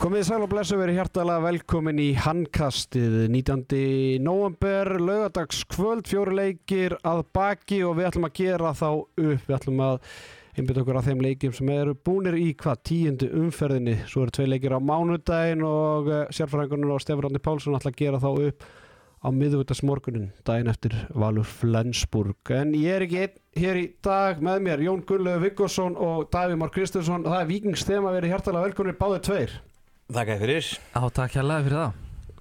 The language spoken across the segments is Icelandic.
Komið sæl og blessu verið hjartalega velkomin í handkastið 19. november, laugadags kvöld, fjóri leikir að baki og við ætlum að gera þá upp, við ætlum að einbita okkur að þeim leikjum sem eru búnir í hvað tíundu umferðinni, svo eru tvei leikir á mánudaginn og uh, sérfræðingunum og Stefán Randi Pálsson ætla að gera þá upp á miðvöldagsmorgunin, daginn eftir Valur Flensburg, en ég er ekki einn hér í dag með mér, Jón Gullöf Viggosson og Daví Már Kristinsson, það er vikingsþema verið hjartalega velkominir báðið tveir. Þakka þér fyrir. Já, takk hérlega fyrir það.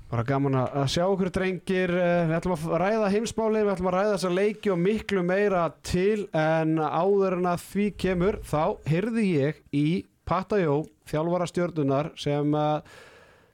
Bara gaman að sjá okkur drengir, eh, við ætlum að ræða heimsmálið, við ætlum að ræða þessa leiki og miklu meira til en áður en að því kemur þá heyrði ég í Patajó, þjálfara stjórnunar sem uh,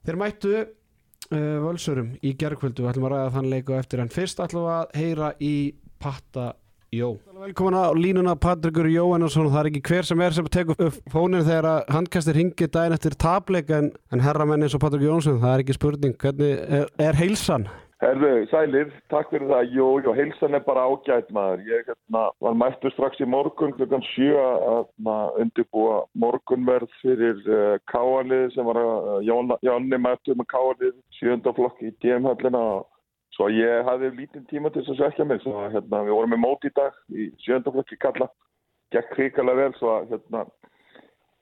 þeir mættu uh, völsurum í gerðkvöldu, við ætlum að ræða þann leiku eftir en fyrst ætlum að heyra í Patajó. Velkomin á línuna Patrikur Jóhannesson, það er ekki hver sem er sem tekur upp fónin þegar að handkastir hingi daginn eftir tableik en, en herramenn eins og Patrikur Jóhannesson, það er ekki spurning, hvernig er, er heilsan? Herðu, sælir, takk fyrir það. Jú, jú, heilsan er bara ágætt maður. Ég hérna, var mættu strax í morgun klukkan 7 að undirbúa morgunverð fyrir uh, káalið sem var að uh, Jónni mættu með káalið sjöndaflokk í DM-höllina og Svo ég hafði lítinn tíma til þess að svekja mig, svo hérna, við vorum með mót í dag í sjöndaflökki kalla, gekk hrikalega vel, svo hérna,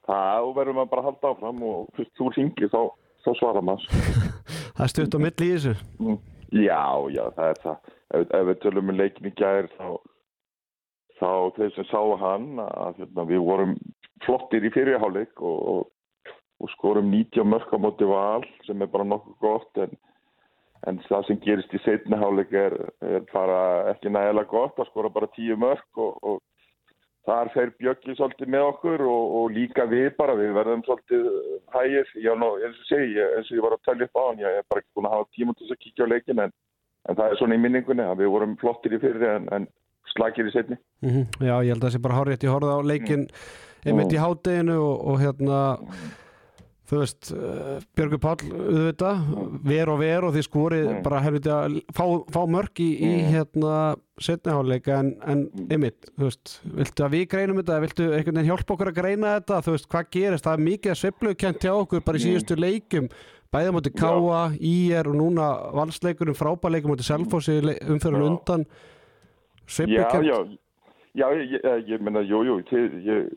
það verður maður bara að halda áfram og fyrst þú ringir þá, þá svarar maður. það er stutt á milli í þessu? Mm, já, já, það er það. Ef, ef við tölum með leikin í gæðir þá, þá þeir sem sáu hann að hérna, við vorum flottir í fyrirháleik og, og, og skorum 90 mörg á móti val sem er bara nokkuð gott en En það sem gerist í setni hálik er, er bara ekki nægilega gott að skora bara tíu mörg og, og þar fer Bjöggi svolítið með okkur og, og líka við bara, við verðum svolítið hægir. Já, ná, eins og segi, eins og ég var að tala upp á hann, ég er bara ekki búin að hafa tíma til þess að kíkja á leikin en, en það er svona í minningunni að við vorum flottir í fyrir en, en slagir í setni. Mm -hmm. Já, ég held að það sé bara hárið, ég horfði á leikin mm. einmitt í hátteginu og, og hérna þú veist, uh, Björgur Pál auðvitað, ver og ver og því skorið mm. bara hefði að fá, fá mörg í, í Mm. hérna setniháleika en, en ymmit, þú veist viltu að við greinum þetta, viltu einhvern veginn hjálpa okkur að greina þetta, þú veist, hvað gerist? Það er mikið kent hjá okkur bara í Mm. síðustu leikum, bæða mútið Káa IR og núna valsleikunum frábæleikum mútið Selfossi umfyrir undan. Sveiflu Já, ég, ég, ég menna, jú, jú, þið, ég,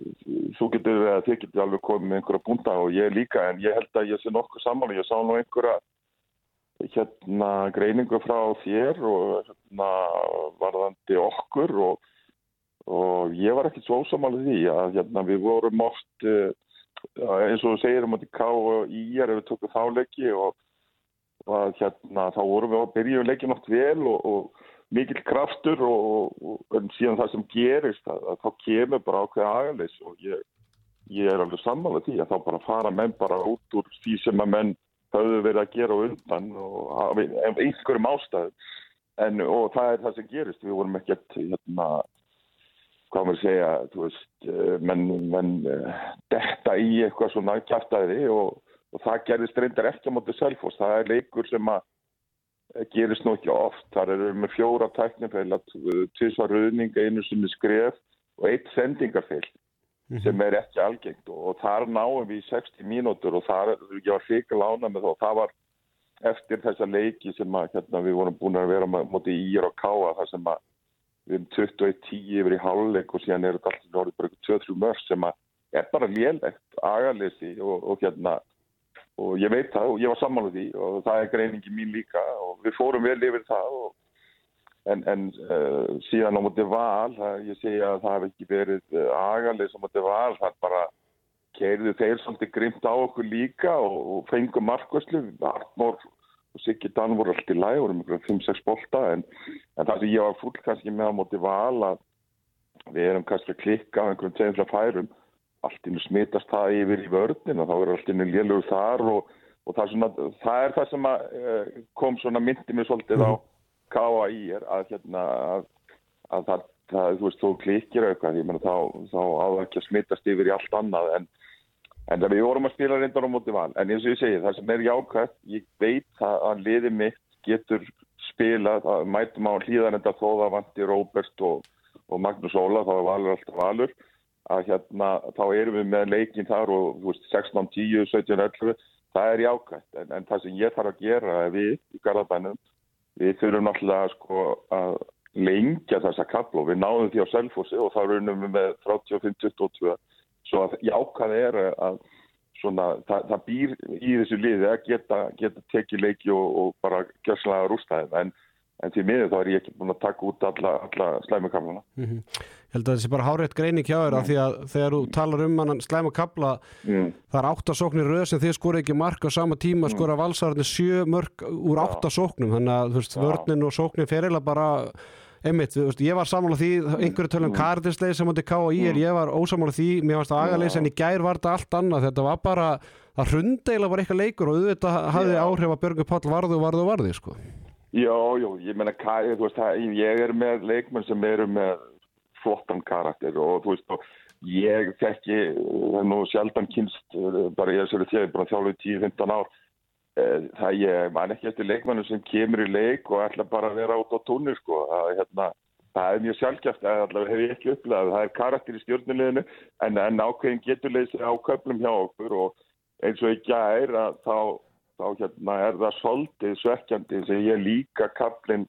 þú getur, eða þið getur alveg komið með einhverja búnda og ég líka, en ég held að ég sé nokkuð saman og ég sá nú einhverja hérna greiningu frá þér og hérna varðandi okkur og, og ég var ekki svo ósamalið því að hérna við vorum oft uh, eins og þú segir um að K og I er ef við tökum þá leiki og, og hérna þá vorum við að byrja leikin oft vel og, og mikill kraftur og, og, og síðan það sem gerist að, að þá kemur bara ákveða agalis og ég, ég er alveg sammála því að þá bara fara menn bara út úr því sem að menn höfðu verið að gera undan og einhverjum ástæðum. En og það er það sem gerist. Við vorum ekkert hérna hvað maður segja, þú veist eh, menn, menn uh, detta í eitthvað svona kæftæði og, og það gerist reyndar ekki á móti selfos það er leikur sem að gerist nú ekki oft. Þar eru við með fjóra tæknifeila, tvisvar ruðning, einu sem er skref og eitt sendingarfeil sem er ekki algengt. Og þar náum við í 60 mínútur og þar, ég var fyrir lána með það og það var eftir þessa leiki sem að, hérna, við vorum búin að vera móti ír og káa þar sem að við erum 21-10 yfir í háluleik og síðan er þetta alltaf orðið bara 2-3 mörg sem að er bara lélegt, agalesi og, og hérna og ég veit það og ég var sammála því og það er greiningi mín líka og við fórum vel yfir það og, en, en uh, síðan á móti val, það, ég segja að það hef ekki verið uh, agalis á móti val, það er bara keirðu þeir svolítið grimt á okkur líka og, og fengum markvæslu, Arnór og Siggi Dan voru alltaf í læg, voru mjög 5-6 bolta en, en það sem ég var full kannski með á móti val að við erum kannski að klikka á einhverjum tegnslega færum allt innu smitast það yfir í vörðin og þá er allt innu lélugur þar og, og það, svona, það er það sem að, uh, kom svona myndi mér svolítið á KAI er að, hérna, að, að það, það, þú veist, þú klikir eitthvað, ég menna þá, þá áður ekki að smitast yfir í allt annað en, en það við vorum að spila reyndar á móti val en eins og ég segi, það sem er jákvæmt ég veit að, að liði mitt getur spilað, að mætum á hlýðan þetta þóða vanti Róbert og, og Magnús Óla, þá er valur alltaf valur að hérna, þá erum við með leikin þar og veist, 16, 10, 17, 11 það er jákvæmt, en, en það sem ég þarf að gera við í Garðabænum, við þurfum náttúrulega sko að lengja þessa kaplu og við náðum því á selfossi og þá runum við með 35-22 svo að jákvæð er að svona, það, það býr í þessu liði að geta, geta tekið leiki og, og bara gjössalega rústa þeim en, en til miður þá er ég ekki búin að taka út alla, alla slæmukamluna. Mm -hmm. Ég held að sé bara hárétt þér mm. af því að þegar þú talar um hann slæmukamla mm. það er áttasóknir röð sem þið skor ekki mark á sama tíma mm. skora valsarðin sjö mörg úr áttasóknum þannig að þú veist, vörnin og sóknin fer eða bara Einmitt, veist, ég var samála því, einhverju tölum mm. kardinsleið sem átti ká og ég er, mm. ég var ósamála því mér varst það aðalegis en í gær var þetta allt annað þetta var bara, það hrundeila var eitthvað leikur og auðvitað hafði áhrif að Björgur Páll varðu og varðu og varði sko. Já, já, ég menna ég er með leikmenn sem eru með flottan karakter og þú veist, og ég fekki nú sjaldan kynst bara ég er sér að þjáði bara þjálfuð 10-15 ár Eh, það ég man ekki eftir leikmannu sem kemur í leik og ætla bara að vera át á tónir sko. það, hérna, það er mjög sjálfgæft að allavega hef ég ekki upplegað það er karakter í stjórnuleginu en, en ákveðin getur leysið á köflum hjá okkur og eins og ekki að er að þá, þá hérna, er það svolítið svekkjandi sem ég líka köflin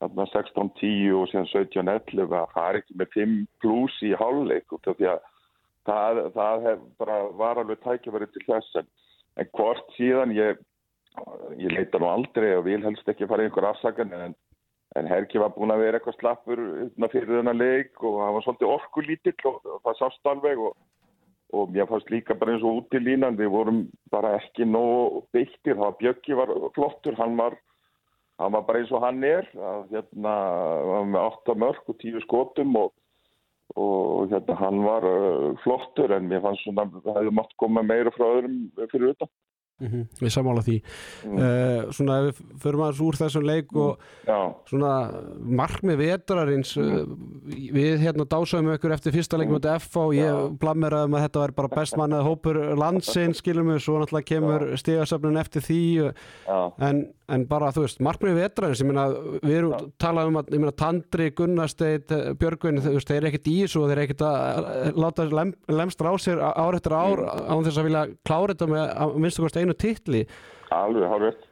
16-10 og 17-11 að það er ekki með 5 pluss í háluleik því að það, það var alveg tækjaverið til þess en hvort síðan ég, ég leita nú aldrei og vil helst ekki fara í einhver afsakan en, en Herki var búin að vera eitthvað slappur fyrir þennan leik og hann var svolítið orkulítill og, og það sást alveg og, og mér fannst líka bara eins og út í línan við vorum bara ekki nóg það var Bjöggi var flottur, hann var hann var bara eins og hann er. Að, hérna, með 8 mörg og 10 skotum og og hérna hann var uh, flottur. En mér fannst svona að það hefði mátt koma meira frá öðrum fyrir þetta Mm -hmm, við samála því mm. uh, svona ef við förum aðeins úr þessum leik og Já. svona markmið vetrarins mm. uh, við hérna dásaðum ykkur eftir fyrsta leikum mm. F og ég blammeraði um að þetta var bara bestmannað hópur landsinn skilum við, svo náttúrulega kemur stíðasöfnun eftir því en, en bara þú veist, markmið vetrarins ég meina, við erum talað um að ég meina Tandri, Gunnarsteit, Björgvin þeir eru ekkert í þessu og þeir eru ekkert að láta lem, lemstra á sér ár eftir ár mm. án þess að vilja klára þetta með að minnstu kost einu titli. Alveg, hálfveit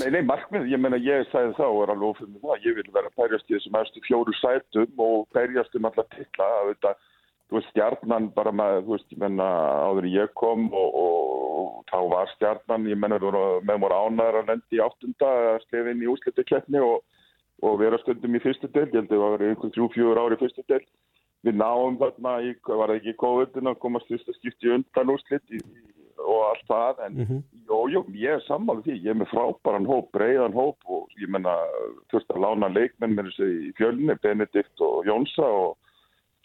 Nei, nei, markmið, ég menna ég sagði þá og er alveg ofinn með það, ég vil vera berjast í þessum erstu fjóru sætum og berjast um alla titla, þetta, þú veist, stjarnan bara með, þú veist, ég menna áður ég kom og, og, og þá var stjarnan, ég menna með voru ánæðar að lendi í áttunda að inn í úslitikleppni og, og vera stundum í fyrstu del, ég held að það var einhvern þrjú, fjóru ári í fyrstu del við náum þarna, í, var ekki í COVID-19 að komast fyrst að skipti undan úslit í, í og allt það en mm -hmm. jú, jú, ég er sammála því ég er með frábæran hóp, breiðan hóp og ég menna, þurft að lána leikmenn með þessu í fjölni, Benedikt og Jónsa og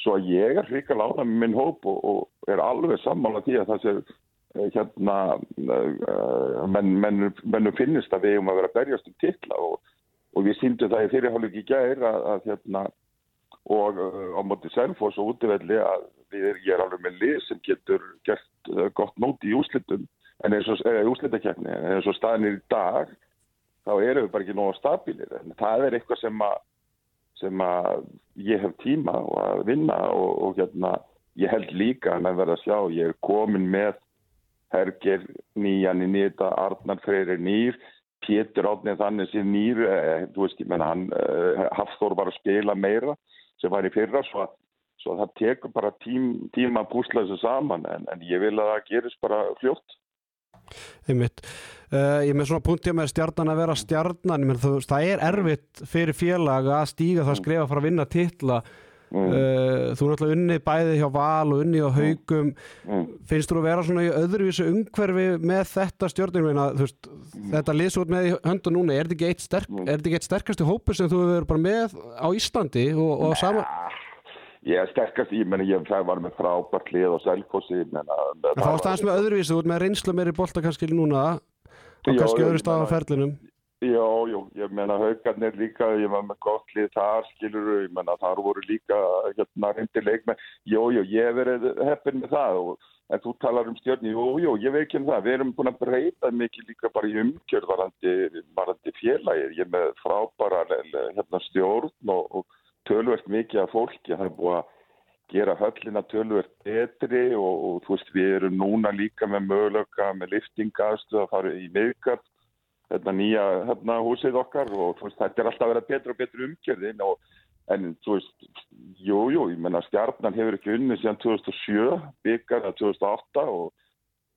svo að ég er hrika lána með minn hóp og, og er alveg sammála því að það sé eh, hérna uh, menn, menn, mennum finnist að við erum að vera berjast um tilla og, og við síndum það í fyrirhálig í gæri að, að hérna og uh, á móti Selfos og útvelli að við, ég er alveg með lið sem getur gert uh, gott nóti í úslitum en eins og uh, úslitakefni en eins og staðinir í dag þá erum við bara ekki nóga stabilir en það er eitthvað sem að sem að ég hef tíma og að vinna og, og hérna ég held líka að verða að sjá ég er komin með Herger nýjan í nýta, Arnar Freyrir nýr Pétur átnið þannig sem nýr eh, þú veist, ég menna hann eh, Hafþór var að spila meira sem var í fyrra svo að Svo það tekur bara tím, tíma að púsla þessu saman en, en ég vil að það gerist bara fljótt. Einmitt. Uh, ég með svona punktið með stjarnan að vera stjarnan, menn, þú, það er erfitt fyrir félag að stíga það að skrifa fyrir að vinna titla. Mm. Uh, þú er náttúrulega unnið bæðið hjá val og unnið á mm. haugum. Mm. Finnst þú að vera svona í öðruvísu umhverfi með þetta stjórnum? Mm. Þetta liðsótt með í höndu núna, er þetta ekki eitt, sterk, mm. eitt sterkasti hópu sem þú hefur verið bara með á Íslandi og, og sama... Ég er sterkast, ég menna ég var með frábært lið og selfossi Það fást aðeins með öðruvísu, út með reynslu meiri bolta kannski núna og kannski öðru stað á ferlinum. Já, já, ég menna haugarnir líka, ég var með gott lið þar, skilur, ég menna þar voru líka hérna reyndi leikmenn, jú, jú, ég hef verið heppin með það og en þú talar um stjórni, jú, jú, ég veit ekki um það, við erum búin að breyta mikið líka bara í umgjörð varandi, varandi félagir, ég með frábæra hérna, stjórn og, og tölvert mikið af fólki það er búið að gera höllina tölvert betri og, og þú veist við erum núna líka með möguleika með liftingaðstu að fara í miðgard þetta nýja hérna, húsið okkar og veist, þetta er alltaf að vera betra og betra umgjörðin og en þú veist, jújú, jú, ég menna stjarnan hefur ekki unni síðan 2007 byggar það 2008 og,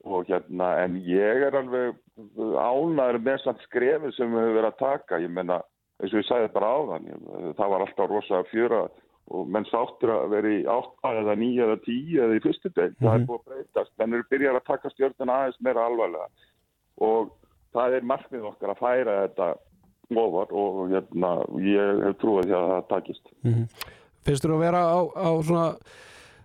og hérna, en ég er alveg ánæður með samt skrefið sem við höfum verið að taka, ég menna eins og ég sagði bara á þann, það var alltaf rosalega fjöra og menn sáttur að vera í 8 eða 9 eða 10 eða í fyrstu del, mm -hmm. það er mhm. búið að breytast, menn eru byrjað að taka stjórnuna aðeins meira alvarlega og það er markmið okkar að færa þetta ofar og hérna, ég hef trúið því að það takist. Mm -hmm. Finnst þú að vera á, á svona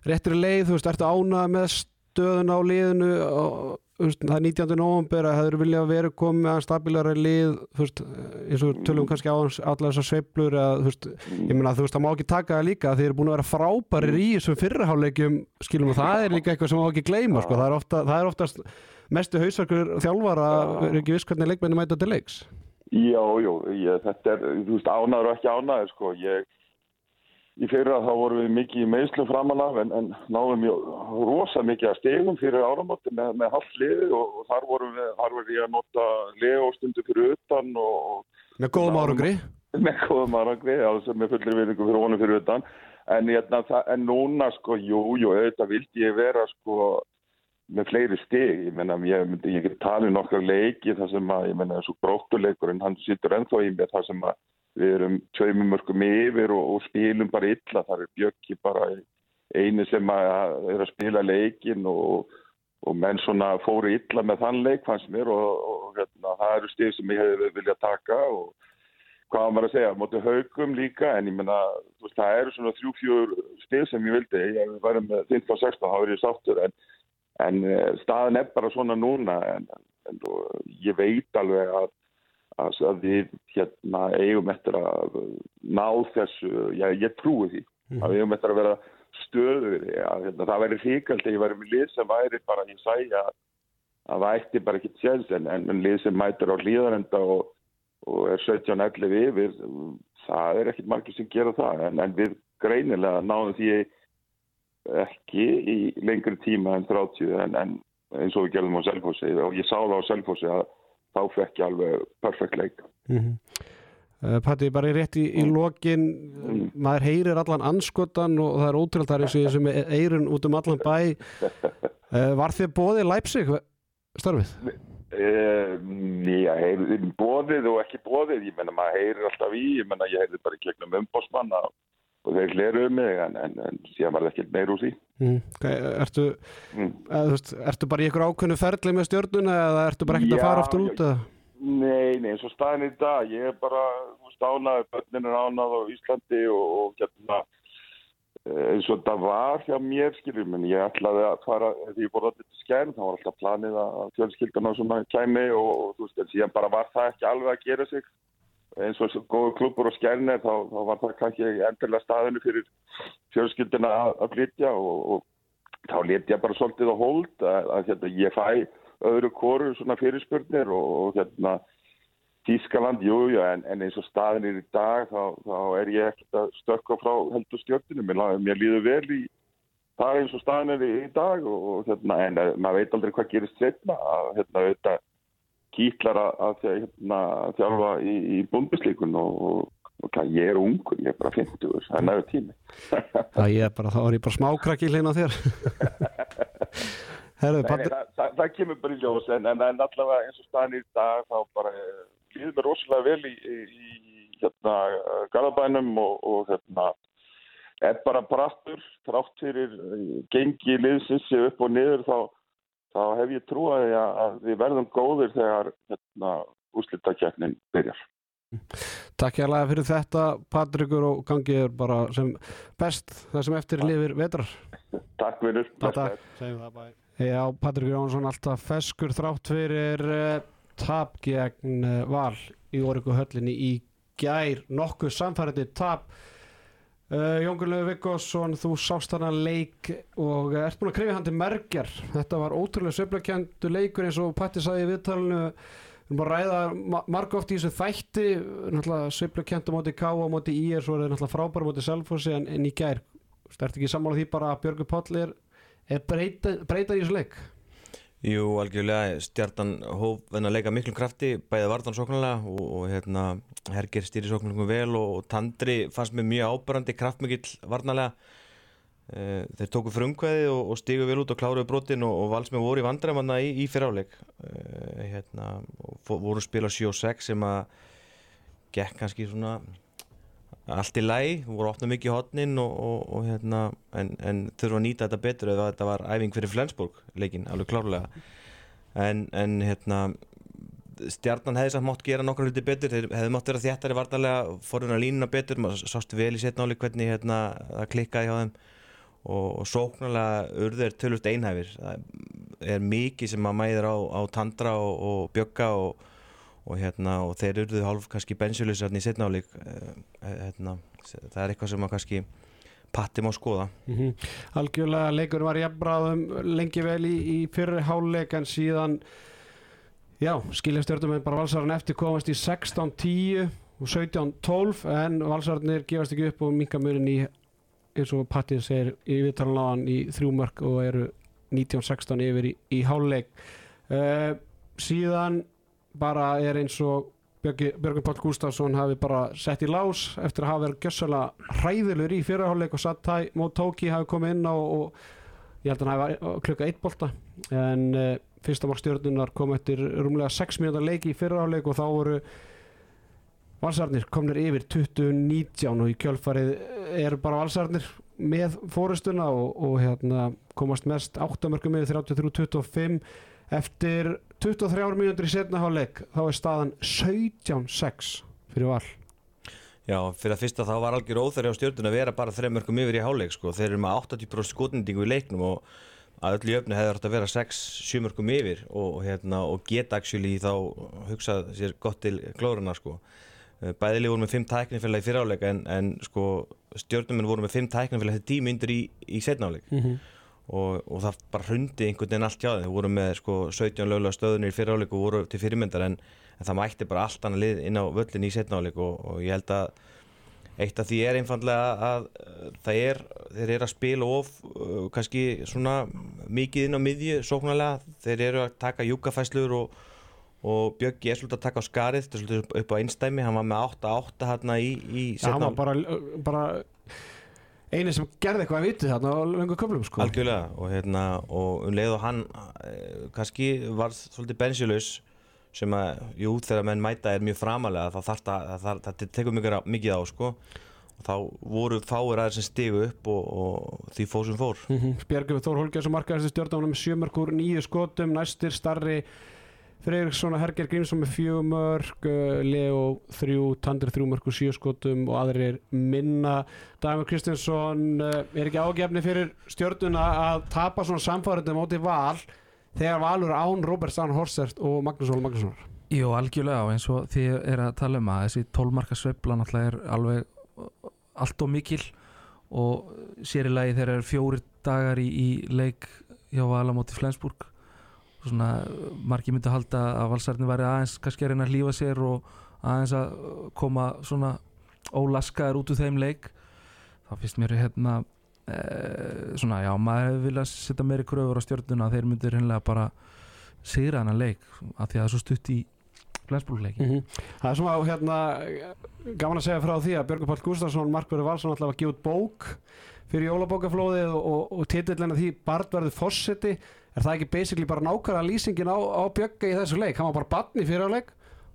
réttri leið, þú veist, ertu ánað með stöðun á liðinu og það er 19. november að það eru viljað að vera komið með stabilari lið veist, eins og tölum kannski á allar þessar sveiblur að veist ég menna þú veist, það má ekki taka það líka þeir eru búin að vera frábærir í þessum fyrraháleikjum skilum og það er líka eitthvað sem má ekki gleyma sko, það er, ofta, það er oftast mestu hausverkur þjálfar að vera ekki viss hvernig leikmenni mæta til leiks? Já, já, ég, þetta er, þú veist, ánaður og ekki ánaður, sko. Ég, í fyrra þá vorum við mikið í meðslum framan af en, en náðum mjög rosa mikið að stegum fyrir áramóti með, með halvt liði og, og þar vorum við, þar vorum við að nota leóstundu fyrir utan og... Með góðum árangri? Með góðum árangri, sem er fullir viðningu fyrir honum fyrir utan. En, ég, en núna, sko, jú, jú, auðvitað vildi ég vera, sko, með fleiri steg, ég menna, ég, ég get talið nokkar leiki þar sem að, ég menna, þessu bróttuleikurinn, hann sittur ennþá í mér þar sem að við erum tveimum mörgum yfir og, og spilum bara illa, þar er Bjöggi bara eini sem að er að spila leikin og, og menn svona fóru illa með þann leik fannst mér og, og hérna, það eru steg sem ég hefði viljað taka og hvað maður að segja, mótið haugum líka en ég menna, það eru svona þrjú-fjúr steg sem ég vildi, ég væri með 15-16, þá er ég sáttur en en eh, staðin er bara svona núna en, en ég veit alveg að, að við hérna, eigum eftir að ná þessu, já, ég trúi því. Mm. að við eigum eftir að vera stöður hérna, það væri hríkald að ég væri með lið sem væri bara, ég sæja að það ætti bara ekki tjens en, en lið sem mætur á hlýðarenda og, og er 17-11 yfir það er ekkit margir sem gera það. En, en við greinilega náðum því ekki í lengri tíma en 30 en, en eins og við gerðum á Selfossi. Og ég sá það á Selfossi að þá fekk ég alveg perfekt leik mm -hmm. uh, Patti, bara í rétt í, í mm. lokin mm. maður heyrir allan anskotan og það er ótrúldar eins og sem eirun út um allan bæ uh, Var þið bóðið Leipzig starfið? Uh, já, heyrið bóðið og ekki bóðið, ég menna maður heyrir alltaf í, ég menna ég heyrið bara í gegnum umbósmann að og þeir leruðu mig en, en, en síðan var það ekki meir úr því mm, okay, ertu, mm. eð, veist, ertu bara í ykkur ákveðnu ferli með stjórnuna eða ertu bara ekkert að fara ofta út? Eða? Nei, nei, eins og staðin í dag ég er bara stánaði, bönnin er ánað á Íslandi og, og hérna eh, eins og það var hjá mér skiljum, en ég ætlaði að fara því ég borði allir til skærn, þá var alltaf planið að fjölskyldana svona kæmi og, og þú veist, en síðan bara var það ekki alveg að gera sig eins og góðu klubur og skærnir þá, þá var það kannski endurlega staðinu fyrir fjölskyldina að, að flytja og, og þá leti ég bara svolítið á hold að, að hérna, ég fæ öðru kóru svona fyrirspurnir og, og hérna Tískaland, jújú, en, en eins og staðinir í dag þá, þá er ég ekkert að stökka frá heldur stjórninu, mér, mér líður vel í það eins og staðinir í, dag og, og hérna, en eh, maður veit aldrei hvað gerist setna að hérna, þetta kýtlar að hérna, þjálfa í, í búndislíkun og, og, og ég er ungur, ég er bara 50 það er næður tími. Er bara, þá er ég bara smákrakki hlýna þér. Herðu, Nei, það, það, það kemur bara í ljós en, en, allavega eins og staðin í dag þá bara líður mér rosalega vel í, í, í hérna Garabænum og, og hérna er bara brattur trátt fyrir gengi liðsins upp og niður þá þá hef ég trúið að við verðum góðir þegar hérna, úslitakjæknin byrjar. Takk ég alveg fyrir þetta Patrikur og gangið er bara sem best það sem eftir lifir vetrar. Takk fyrir. Takk, takk. Já, Patrikur Jónsson alltaf feskur þrátt fyrir uh, tap gegn uh, val í orgu höllinni í gær nokkuð samfærandi tap Uh, Jón Gunnlegu Vikkosson, þú sást hana leik og ert búin að krifja hann til merkjar. Þetta var ótrúlega söflakendu leikur eins og Patti sagði í viðtalinu. Við erum bara að ræða marg oft í þessu þætti, náttúrulega söflakendu móti K á móti í er, svo er það náttúrulega frábæra móti Selfossi en, en í gær stert ekki sammála því bara að Björgur Páll er, er breyta, breyta í þessu leik Jú, algjörlega, stjartan hóf en að leika miklum krafti, bæðið varðan sóknarlega og, og hérna, Herger stýri sóknarlega vel og, og Tandri fannst mér mjög ábærandi, kraftmikill varnarlega. E, þeir tóku frumkvæði og, og stígu vel út og kláruðu brotin og, valsmið voru í vandræmanna í, í fyrráleik e, hérna, og voru spila 7-6 sem að gekk kannski svona allt í læg, voru opnað mikið í hotnin og, og, og hérna en, en þurfa að nýta þetta betur eða þetta var æfing fyrir Flensburg leikin, alveg klárlega. En, en hérna stjarnan hefði samt mátt gera nokkru hluti betur þeir hefði mátt vera þjættari vartanlega forðun að línuna betur, maður sást vel í setnáli hvernig hérna það klikkaði hjá þeim. Og, og sóknarlega urður tölvust einhæfir. Það er mikið sem að mæður á, á tandra og bjögga og og, hérna, og þeir eruðu hálf kannski bensilusarni í setnáleik eh, hérna, það er eitthvað sem að kannski patti má skoða mm -hmm. Algjörlega leikur var jafnbráðum lengi vel í, í fyrri háluleik en síðan já, skiljastjörnum er bara valsarinn eftir komast í 16-10 og 17-12 en valsarnir gefast ekki upp og minkamurin í eins og Patti segir í viðtalanláðan í þrjúmark og eru 19-16 yfir í, í háluleik uh, síðan bara er eins og Björgur Pál Gustafsson hafi bara sett í lás eftir að hafa verið gjössalega hræðilur í fyrirháleik og Satai Motoki hafi komið inn á og ég held að hann hafi klukka eitt bolta. En uh, fyrsta mál stjórnunar kom eftir rúmlega 6 minútar leiki í fyrirháleik og þá voru valsarnir komnir yfir 2019 og í kjölfarið eru bara valsarnir með fórustuna og, og hérna, komast mest 8 mörgum yfir 33-25 eftir 23 mínútur í setna háleik þá er staðan 17-6 fyrir val Já, fyrir að fyrsta þá var algjör óþæri á stjórnun að vera bara þreim mörgum yfir í háleik sko. þeir eru með 80% skotnindingu í leiknum og að öllu jöfnu hefur þetta að vera 6-7 mörgum yfir og, hérna, og geta actually þá hugsað sér gott til glóðurna sko. bæðileg voru með 5 tæknifélag í fyriráleika en, en sko, stjórnuminn voru með 5 tæknifélag þetta tími yndur í, í setna háleik mm -hmm. Og, og það bara hrundi einhvern veginn allt hjá þeim. Þeir voru með sko, 17 lögulega stöðunir í fyriráleik og voru til fyrirmyndar en en það mætti bara allt annað lið inn á völlin í setnáleik og, og ég held að eitt af því er einfallega að það er, þeir eru að spila of uh, kannski svona mikið inn á miðju, sóknarlega. Þeir eru að taka júkafæslur og, og Björki er svolítið að taka á skarið þetta er svolítið upp á einstæmi, hann var með 8-8 hérna í, í setnáleik hann var bara, bara eini sem gerði eitthvað að viti þarna á lengur köflum sko. algjörlega og hérna og um leið og hann kannski var svolítið bensilaus sem að, jú, þegar menn mæta er mjög framalega þá þarf það, það, það tekur mikið, mikið á sko og þá voru fáir aðeins sem stigu upp og, og því fóð sem fór mm -hmm. Björgum Þór Holgersson markaðist stjórnum með sjömörkur, nýju skotum, næstir starri Freiriksson og Herger Grímsson með fjögumörk Leo þrjú, Tandir þrjúmörkur, sjö skotum og aðrir minna. Dagmar Kristinsson er ekki ágefni fyrir stjórnuna að tapa svona samfárundum átti val þegar valur án Robert Stan Horsert og Magnús Óla Magnússonar? Jú, algjörlega og eins og því er að tala um að þessi tólmarka sveifla náttúrulega er alveg allt og mikil og sér í lagi þegar er fjóri dagar í, í leik hjá vala móti Flensburg. og svona margi myndi að halda að valsarni væri aðeins kannski að reyna að hlýfa sér og aðeins að koma svona ólaskaður út úr þeim leik. Þá finnst mér hérna eh, svona já, maður hefur viljað setja meiri kröfur á stjórnuna að þeir myndir hennilega bara sigra hana leik af því að það er svo stutt í Flensburgleikin mm -hmm. Það er svona hérna gaman að segja frá því að Björgur Pál Gustafsson Markverður Valsson alltaf að gefa út bók fyrir jólabókaflóðið og, og, og titillina því Bartverður Fossetti er það ekki basically bara nákvæmlega lýsingin á, á Björga í þessu leik, hann var bara barni fyrir á leik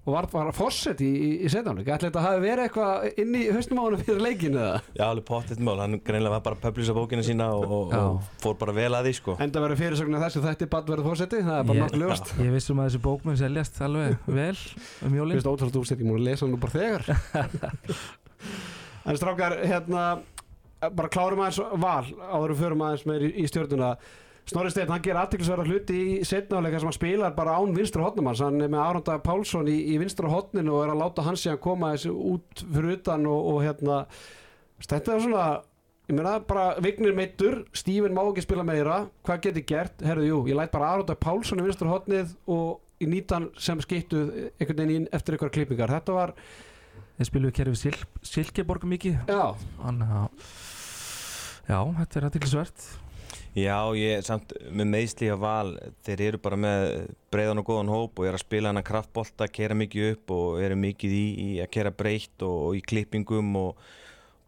og var bara fórsett í, í, í setjáleik ætla þetta að hafi verið eitthvað inn í höstum á hann fyrir leikinu eða? Já, alveg pottitt mál, hann greinlega var bara að publisa bókinu sína og, og, og fór bara vel að því sko. Enda verið fyrirsögnu þessu þetta er bara verið fórsetti, það er bara nokkuð lögst Ég vissum að þessi bók mun seljast alveg vel um jólinn Þú veist ótrúlega ég múið að lesa hann nú bara þegar. En strákar, hérna bara klárum aðeins val áður við förum aðeins með í, í stjórnuna Snorri Steinn, hann ger aðtiklisverða hluti í setnáleika sem hann spilar bara án vinstra hotnum hans, hann er með Arnda Pálsson í, í vinstra hotninu og er að láta hans síðan koma þessi út fyrir utan og, og hérna, þetta er svona ég meina bara Vignir meittur Stífin má ekki spila meira, hvað getur gert? Herruðu, jú, ég læt bara Arnda Pálsson í vinstra hotnið og í nýtan sem skiptuð einhvern veginn eftir einhverja klippingar, þetta var Þeir spiluðu kerfið Sil Silkeborg mikið. Að Já, þetta er aðtilsvert Já, ég samt með meðsli á val, þeir eru bara með breiðan og góðan hóp og er að spila hana kraftbolta, kera mikið upp og eru mikið í, í að kera breytt og, og í klippingum og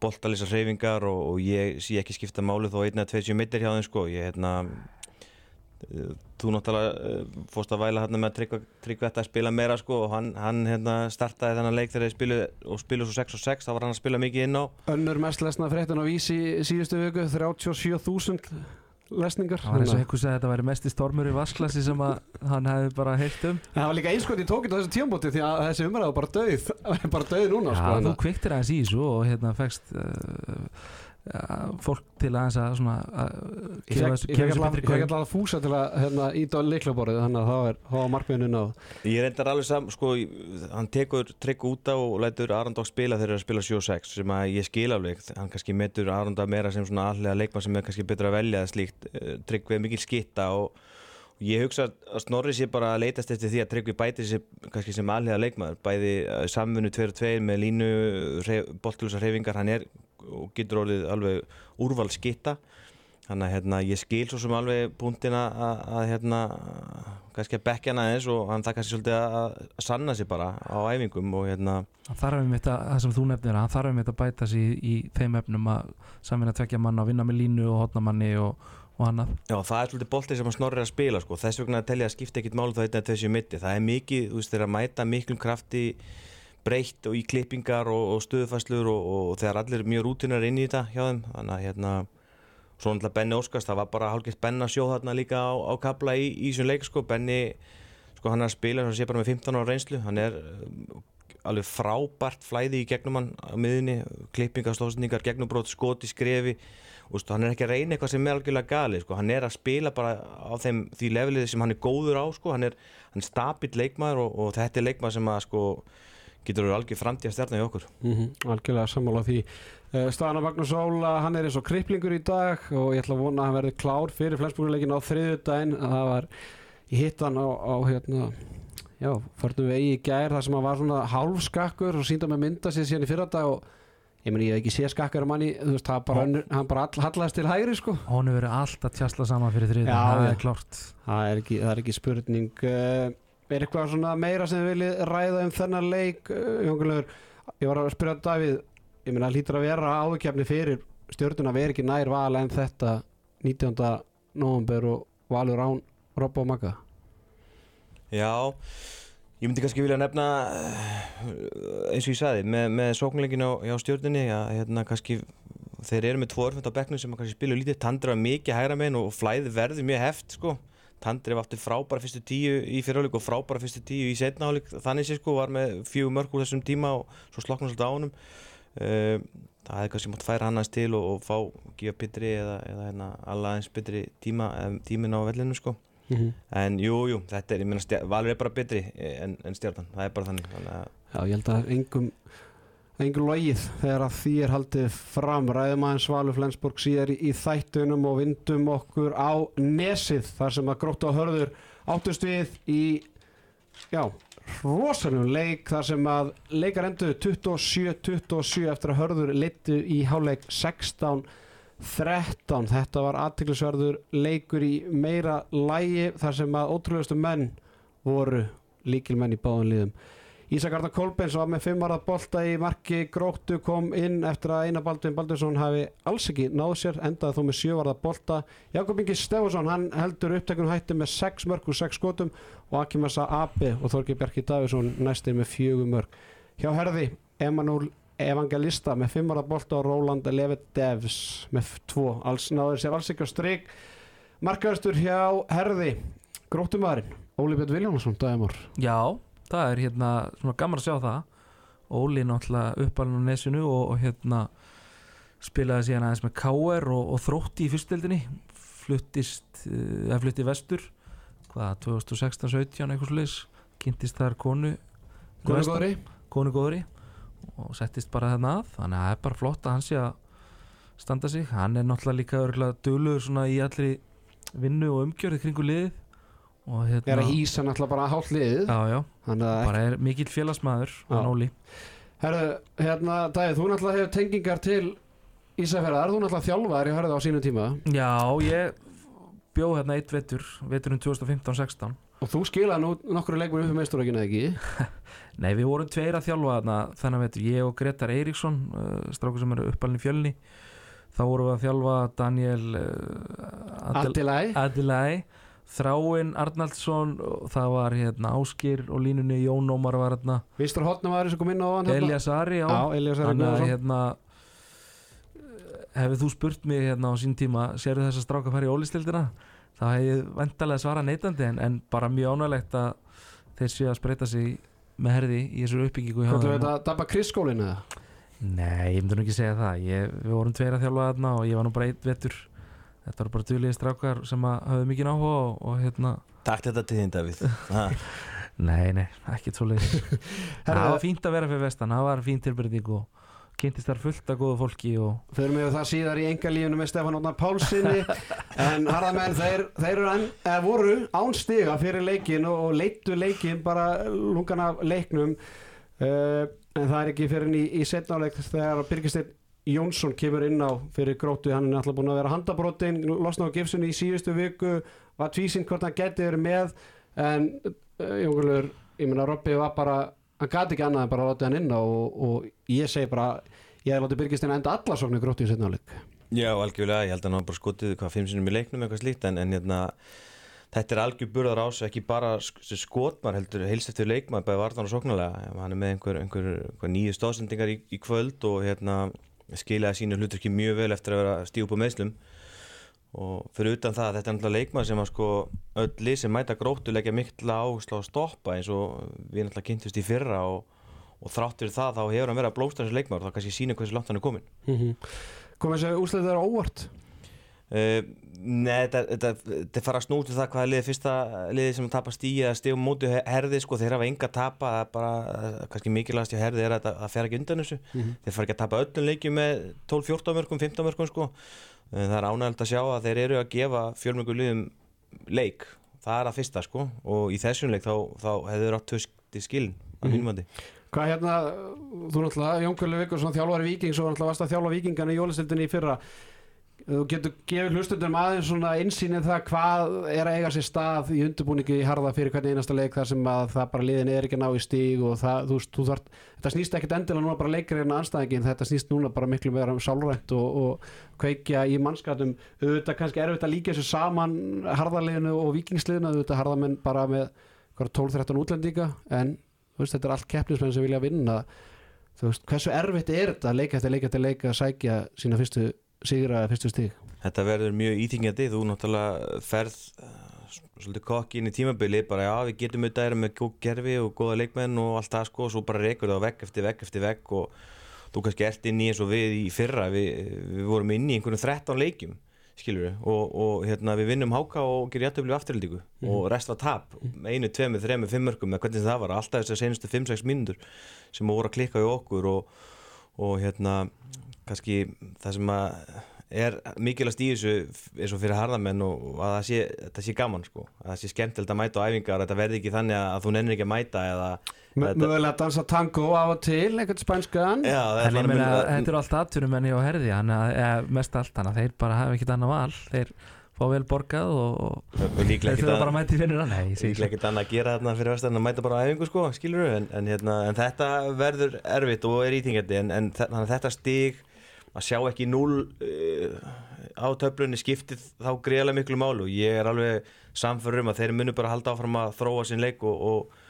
boltalisa hreyfingar og, og ég sé ekki skipta máli þó einna 20 mittir hjá þeim sko, ég hérna þú náttúrulega uh, fórst að væla hérna með að tryggja þetta að spila meira sko og hann, hann hérna startaði þennan leik þegar þeir spilu og spilu svo 6 og 6 þá var hann að spila mikið inn á. Önnur mest lesna fréttin á vísi síðustu viku 37.000 lesningar. Það var eins og einhvers að þetta væri mest í stormur í vasklasi sem að hann hefði bara heilt um. Það var líka einskot í tókinn á þessu tíambóti því að þessi umræða var bara döið bara döið núna Já, sko, þú kviktir aðeins í þessu og hérna fegst uh, fólk til aðeins að svona að gefa þessu- betri ég fekk alltaf fúsa til að hérna, íta á liklaborðið þannig að það það var markmiðinu náð. Ég reyndar alveg saman, sko, hann tekur trygg út á og lætur Arondók spila þegar þeir eru að spila 7-6 sem að ég skil alveg, hann kannski metur Arondók meira sem svona allega leikmann sem er kannski betur að velja slíkt, trygg við mikil skitta og, ég hugsa að Snorri sé bara að leitast eftir því að trygg við bæti sér kannski sem allega leikmann, bæði eh, samvinnu 2-2 með línu boltlusa hreyfingar, hann er og getur orðið alveg úrval skitta Þannig að hérna, ég skil svo sem alveg punktin að, að, að hérna, kannski að bekkja hann aðeins og hann það kannski svolítið að, að sanna sig bara á æfingum og hérna, Hann þarf um þetta, það sem þú nefnir hann þarf um þetta að bæta sig í, í þeim efnum að samvinna tvekja manna og vinna með línu og hotnamanni og, já það er svolítið boltið sem hann snorrir að spila sko, þess vegna að telja að skipta ekkit máli þá þetta þessu mitti, það er mikið, þú veist, þeir að mæta miklum krafti breytt og í klippingar og, og stöðufæslur og, og, þegar allir er mjög rútinar inn í þetta hjá þeim, þannig að hérna svo náttúrulega Benni Óskars, það var bara hálfgeitt Benni að sjóða þarna líka á, á kabla í, þessum leik sko, Benni sko hann er að spila sem sé bara með 15 ára reynslu. Hann er um, alveg frábært flæði í gegnum hann á miðunni klippingar, slósningar, gegnumbrot, skoti, skrefi. Og stu, hann er ekki að reyna eitthvað sem er algjörlega gali, sko, hann er að spila bara á þeim, því levelið sem hann er góður á sko, hann er, er stabill leikmaður og, og þetta er leikmaður sem að sko getur verið algjör framtíð að stjarna í okkur? Mm -hmm, Algjörlega sammála því. Uh, Stana Magnús Óla, hann er eins og kripplingur í dag og ég ætla að vona að hann verði klár fyrir flensbúruleikin á þriðudaginn það var, ég hitt hann á, á hérna, já, förnum vegi í gær þar sem hann var svona hálfskakkur og sínda með mynda sér síðan í fyrradag og ég meni ég hef ekki séð skakkar um manni þú veist, það bara, önnur, hann bara all, hallaðist til hægri sko. Hún hefur verið alltaf tjastla saman fyrir er klárt. Það er ekki, það er ekki spurning uh, er eitthvað svona meira sem þið viljið ræða um þennan leik uh, Jóngulegur, ég var að spyrja Davíð ég meina hlýtur að vera áðurkjafni fyrir stjórnuna veri ekki nær val en þetta 19. november og valur án Robba og Magga Já, ég myndi kannski vilja nefna eh, eins og ég sagði með, með sóknleikin á, á stjórninni að hérna kannski þeir eru með tvo örfund á bekknum sem kannski spilu lítið Tandri var mikið hægra megin og flæði verði mjög heft sko Tandri var aftur frábæra fyrstu tíu í fyrirháleik og frábæra fyrstu tíu í setna áleik þannig sé sko var með fjögur mörg úr þessum tíma og svo sloknum svolítið á honum. Uh, það hefði kannski mátt færa hann aðeins til og, og fá gefa bitri eða, eða hérna, alla aðeins bitri tíma, um, tímin á vellinu sko. Mm -hmm. En jú, jú, þetta er, ég meina, Valur er bara betri en, en stjarnan, það er bara þannig, Já, ég held að engum engum logið þegar að því er haldið fram. Ræðum aðeins Valur Flensborg síðar í, þættunum og vindum okkur á nesið þar sem að grótt á hörður áttust við í já, rosalum leik þar sem að leikar endur 27-27 eftir að hörður leittu í háleik 16 13, þetta var aðtiklisverður leikur í meira lægi þar sem að ótrúlegustu menn voru líkilmenn í báðum liðum Ísak Arnar Kolbens var með fimmarað bolta í marki gróttu kom inn eftir að Einar Baldvin Baldursson hafi alls ekki náð sér endaði þó með sjövarað bolta. Jakob Ingi Stefánsson hann heldur upptekun hætti með 6 mörg og 6 skotum og Akimasa Abe og Þorgi Bjarki Davísson næstir með 4 mörg hjá herði Emanuel Evangelista með fimmarað bolta og Roland Levet Devs með 2 alls náður sér alls ekki á strik. Markaðustur hjá herði gróttumæðurinn Óli Björn Viljónsson dagimor Já, það er hérna svona gaman að sjá það. Óli náttúrulega uppalinn á nesinu og, og hérna spilaði síðan aðeins með K.R. og, og þrótti í fyrstdeldinni fluttist, uh, eða flutti vestur hvað, 2016-17 eitthvað sluðis, kynntist þar konu vestur- góðri. konu góðri. Og settist bara þarna að. Þannig að það er bara flott að hann sé að standa sig, hann er náttúrulega líka örgulega döluður svona í allri vinnu og umgjörði kringu liðið og er hérna að hýsa náttúrulega bara hálft liðið. Já, já, þannig að bara er mikill félagsmaður Já. hann Óli herru, hérna Dæði, þú náttúrulega hefur tengingar til Ísafjörðar, þú náttúrulega þjálfaðar, ég hörði það á sínum tíma. Já, ég bjó hérna eitt vetur veturinn 2015-16 og þú skilaði nú nokkru leikmur upp um meisturökinu eða ekki? Nei, við vorum tveir að þjálfa þarna þennan vetur, ég og Gretar Eiríksson uh, strákur sem eru uppalinn í fjölni. Þá vorum við að þjálfa Daniel uh, Adilai Adilai Þráinn Arnaldsson það var hérna Áskir og línunni Jón Ómar var hérna Vistur Hotna var þessu kom inn á hann hérna? Elias Ari, já, Já, Elias Ari Þannig að hérna hefur þú spurt mig hérna á sín tíma sérðu þess að stráka fara í ólistildina þá hef ég vendalega svara neitandi en, en bara mjög ánægilegt að þeir séu að spreita sig með herði í þessu uppbyggingu þeim. veit að dabba Chris skólinu eða? Nei, ég myndi nú ekki segja það ég, Við vorum tveir að þjálfa þarna og ég var nú bara eitt vetur Þetta var bara duðlega strákar sem að hafðu mikið áhuga og, og hérna Takk þetta til þín Davíð. Ha, Nei, nei, ekkert svo leið Það var fínt að vera fyrir vestan, það var fín tilbyrðing og kynntist þar fullt af góðu fólki og Förum við það síðar í engalífinu með Stefán Ótnar Pálssinni en harðamenn þeir, þeir eru enn, eða voru án stiga fyrir leikin og, og leittu leikin bara lungan af leiknum. Uh, en það er ekki fyrir í, í setnáleik þegar Birgisteinn Jónsson kemur inn á fyrir grótu, hann er alltaf búin að vera handabrótin, losna á gifsunni í síðustu viku var tvísinn hvort hann geti verið með en uh, Jóngulur, ég meina Robby var bara hann gati ekki annað en bara láta hann inn á og, og ég segi bara ég hef látið Birgisteinn enda alla sóknir grótu í setnáleik Já, algjörlega, ég held að hann bara skotið hvað fimm sinum í leiknum eitthvað slíkt en, en hérna, þetta er algjör burðar ás ekki bara skotmar heldur heilst eftir leikmar, bæði vartan og sóknarlega. Hann er með einhver, einhver, einhver nýju stóðsendingar í, í kvöld og hérna skilaði sínu hlutur ekki mjög vel eftir að vera stíu upp á meðslum og fyrir utan það, þetta er náttúrulega leikmar sem að sko öll lið sem mæta gróttu leggja mikla áherslu á að stoppa eins og við náttúrulega kynntust í fyrra og, og þráttur það þá hefur hann verið að blósta þessu leikmar og þá kannski sína hversu langt hann er komin komið þessi úslega þeirra óvart nei, þetta, fara að snúti það hvaða liði fyrsta liði sem tapar stíi að stíum móti herði sko, þeir hafa enga tapa það er bara, eh, kannski mikilvægast hjá herði er að það fer ekki undan þessu. Þeir fara ekki að tapa öllum leikjum með 12-14 mörgum, 15 mörgum sko. Eh, það er ánægilegt að sjá að þeir eru að gefa fjölmörgum liðum leik. Það er að fyrsta sko og í þessum leik þá, þá hefur þeir átt tösti skilin að mínum andi Hvað hérna, þú náttúrulega, Jón Kvölu Vikursson þjálfari Víkings og náttúrulega varst að þjálfa Víkingan í jólistildinni í fyrra þú getur gefið hlustundum aðeins svona insýnið það hvað er að eiga sér stað í undirbúningi í harða fyrir hvernig einasta leik þar sem að það bara liðin er ekki að ná í stíg og það, þú þú þart þetta snýst ekkit endilega núna bara leikir hérna anstæðingin þetta snýst núna bara miklu meira um sálrænt og, og kveikja í mannskatum auðvitað kannski erfitt að líka þessu saman harðarliðinu og vikingsliðinu auðvitað harðamenn bara með 12-13 útlendinga en veist, þetta er allt keppnismenn sem vilja vinna. Þú veist, hversu erfitt er þetta leika eftir leika eftir leika að sækja sína fyrstu sigra fyrstu stig? Þetta verður mjög íþingjandi, þú náttúrulega ferð uh, svolítið kokki inn í tímabili bara já við getum auðvitað erum með góð gerfi og góða leikmenn og allt það sko og svo bara reykur það vegg eftir vegg eftir vegg og þú kannski ert inn í eins og við í fyrra við, við vorum inn í einhvern 13 leikjum skilur við og, og hérna við vinnum háka og gerum jættöfli afturhaldíku og rest var tap, einu, tveimu, þreimu, fimmörkum eða hvernig það var, alltaf þessar senustu 5-6 mínútur sem voru að klikka í okkur og, og hérna kannski það sem að er mikilvægast í þessu eins og fyrir harðamenn og að það sé, sé gaman sko, að það sé skemmtilegt að mæta á æfingar þetta verði ekki þannig að þú nennir ekki að mæta eða mögulega að dansa tango af og til einhvern spænskan. Já, það er meina, þetta eru alltaf atvinnumenni og herði mest allt hann að þeir bara hafa ekkert annað val. Þeir fá vel borgað og, þeir þurfa bara að mæta í vinnuna. Nei, ég líklega ekkert annað að gera þarna fyrir vestan að mæta bara á æfingu sko, skilur en, en, hérna, en þetta verður erfitt og er íþingjandi en, en þannig þetta stig að sjá ekki núl uh, á töflunni skiptið þá greiðlega miklu málu og ég er alveg samförur um að þeir munu bara halda áfram að þróa sinn leik og, og,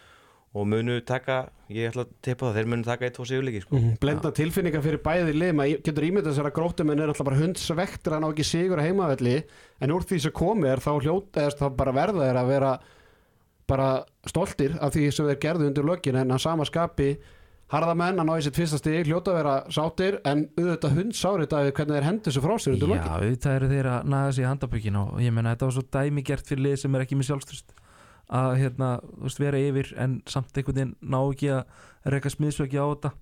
og munu taka, ég ætla að teipa það þeir munu taka eitt og sigurleiki sko. blenda tilfinningar fyrir bæði lið maður getur ímyndað sér að gróttumenn er alltaf bara hundsvektur að ná ekki sigur að heimavelli en úr því sem komið er þá hljóta eða þá bara verða þeir að vera bara stoltir af því sem þeir gerðu undir lögin en að sama skapi harðamenn að ná í sitt fyrsta stig hljóta að vera sátir en auðvitað hundsárið að hvernig þeir hendur þessu frá sér undir Já, lögin auðvitað eru þeir að naga sig í handabökin og ég meina þetta var svo dæmi gert fyrir lið sem er ekki með sjálfstrust að hérna, þú veist, vera yfir en samt einhvern veginn ná ekki að reyka smiðsvöki á þetta.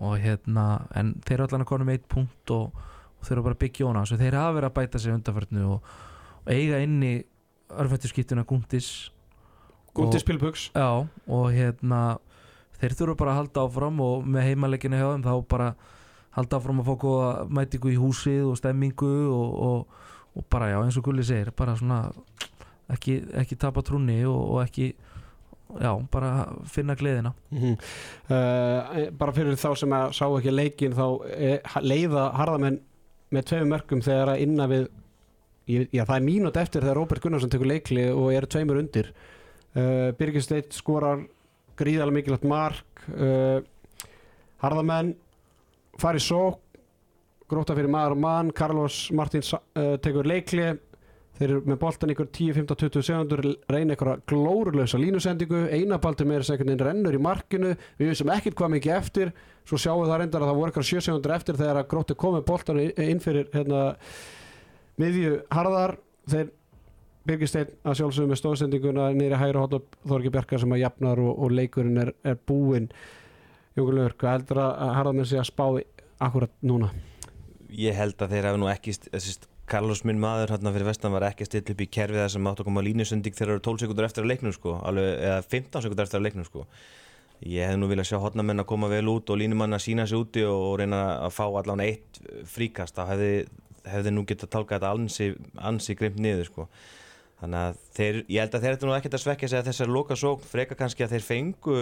Og hérna, en þeir eru allan að konu með eitt punkt og, og þeir eru bara byggja óna svo þeir hafa verið að bæta sig undanförnu og, og eiga inni örfættuskiptuna Gundis Gundi Spilbugs Já, og hérna þeir þurfa bara að halda áfram og með heimaleikinu hjá þeim þá bara halda áfram að fá góða mætingu í húsið og stemmingu og, og, og bara já eins og Gulli segir bara svona ekki, ekki tapa trúni og, og ekki já bara finna gleðina. Mm bara fyrir þá sem að sá ekki leikin þá eh, leiða harðamenn með tveimur mörgum þegar að inna við já það er mínútt eftir þegar Róbert Gunnarsson tekur leikli og eru tveimur undir. Uh, Birgir Steit skorar gríðalega mikilvægt mark uh, harðamenn fari sók gróta fyrir maður og mann. Carlos Martins uh, tekur leikli þeir eru með boltan ykkur 10, 15, 20 segundur reyna ykkur glórulösa línusendingu. Einabaldur með þess að rennur í markinu. Við vissum ekkert hvað mikið eftir. Svo sjáum við það reyndar að það voru ykkur 7 segundur eftir þegar að gróti komið boltan inn fyrir hérna, miðju harðar. Þeir Birgisteinn að sjálfsögum með stóðsendinguna nýri hægra hótt og Þorgi Bjarkar sem að jafnar og, og leikurinn er, er búinn Jókulur, hvað heldur að harðamenn sé að spá akkurat núna? Ég held að þeir hafa nú ekki Carlos minn maður hérna fyrir vestan var ekki að stilla upp í kerfið að maður átt að koma línusunding þegar það eru 12 sekundur eftir að leiknum sko, alveg, eða 15 sekundur eftir að leiknum sko. Ég hef nú viljað sjá hotnamenn að koma vel út og línumann að sína sig úti og, reyna að fá allan eitt fríkast, þá hefði, hefði nú getað tálkað þetta ansi, ansi grimt niður sko. Þannig að þeir, ég held að þeir ættu nú ekkert að svekja sig að þessar loka sókn freka kannski að þeir fengu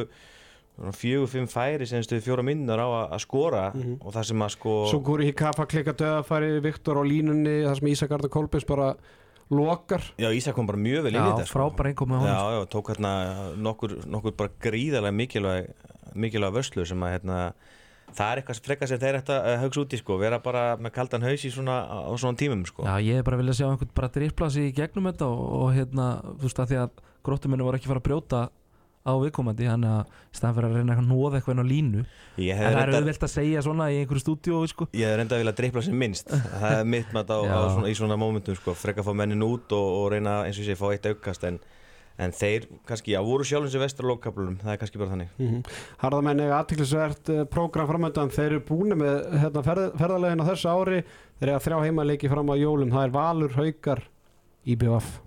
fjögur, fimm færi sem stuði fjóra minnar á að skora mm -hmm. og það sem að sko Svo Guri Hikafa klikka döðafæri Viktor á línunni, það sem Ísak Arda Kolbins bara lokar Já, Ísak kom bara mjög vel inn í þetta Já, sko. frábæra einkom með honum Já, já, tók hérna nokkur, nokkur bara gríðarlega mikilvæg mikilvæg vörslu sem að hérna það er eitthvað frekka sem þeir ætti að hugsa út í sko, vera bara með kaldan haus í svona, á svona tímum sko. Já, ég er bara viljað sjá einhvern bara dripplas í gegnum þetta og, og hérna, þú veist að því að gróttuminu voru ekki fara að brjóta á viðkomandi þannig að staðan fyrir að reyna að nóða eitthvað inn á línu en það er auðvelt að segja svona í einhverju stúdíu sko. Ég hef reynda að vilja drippla sem minnst það er mitt svona, í svona mómentum sko. frekka að fá mennin út og, og reyna eins og ég segi fá eitt aukast en, en þeir kannski, já, voru sjálfins í vestur lókkaplunum, það er kannski bara þannig. Mm -hmm. Harðamenn er aðtiklisvert uh, prógram framöndan, þeir eru búin með hérna, ferð, ferðarlegin á þessu ári. Þeir eru að þrjá heimaleiki fram á jólum. Það er Valur, Haukar, IBF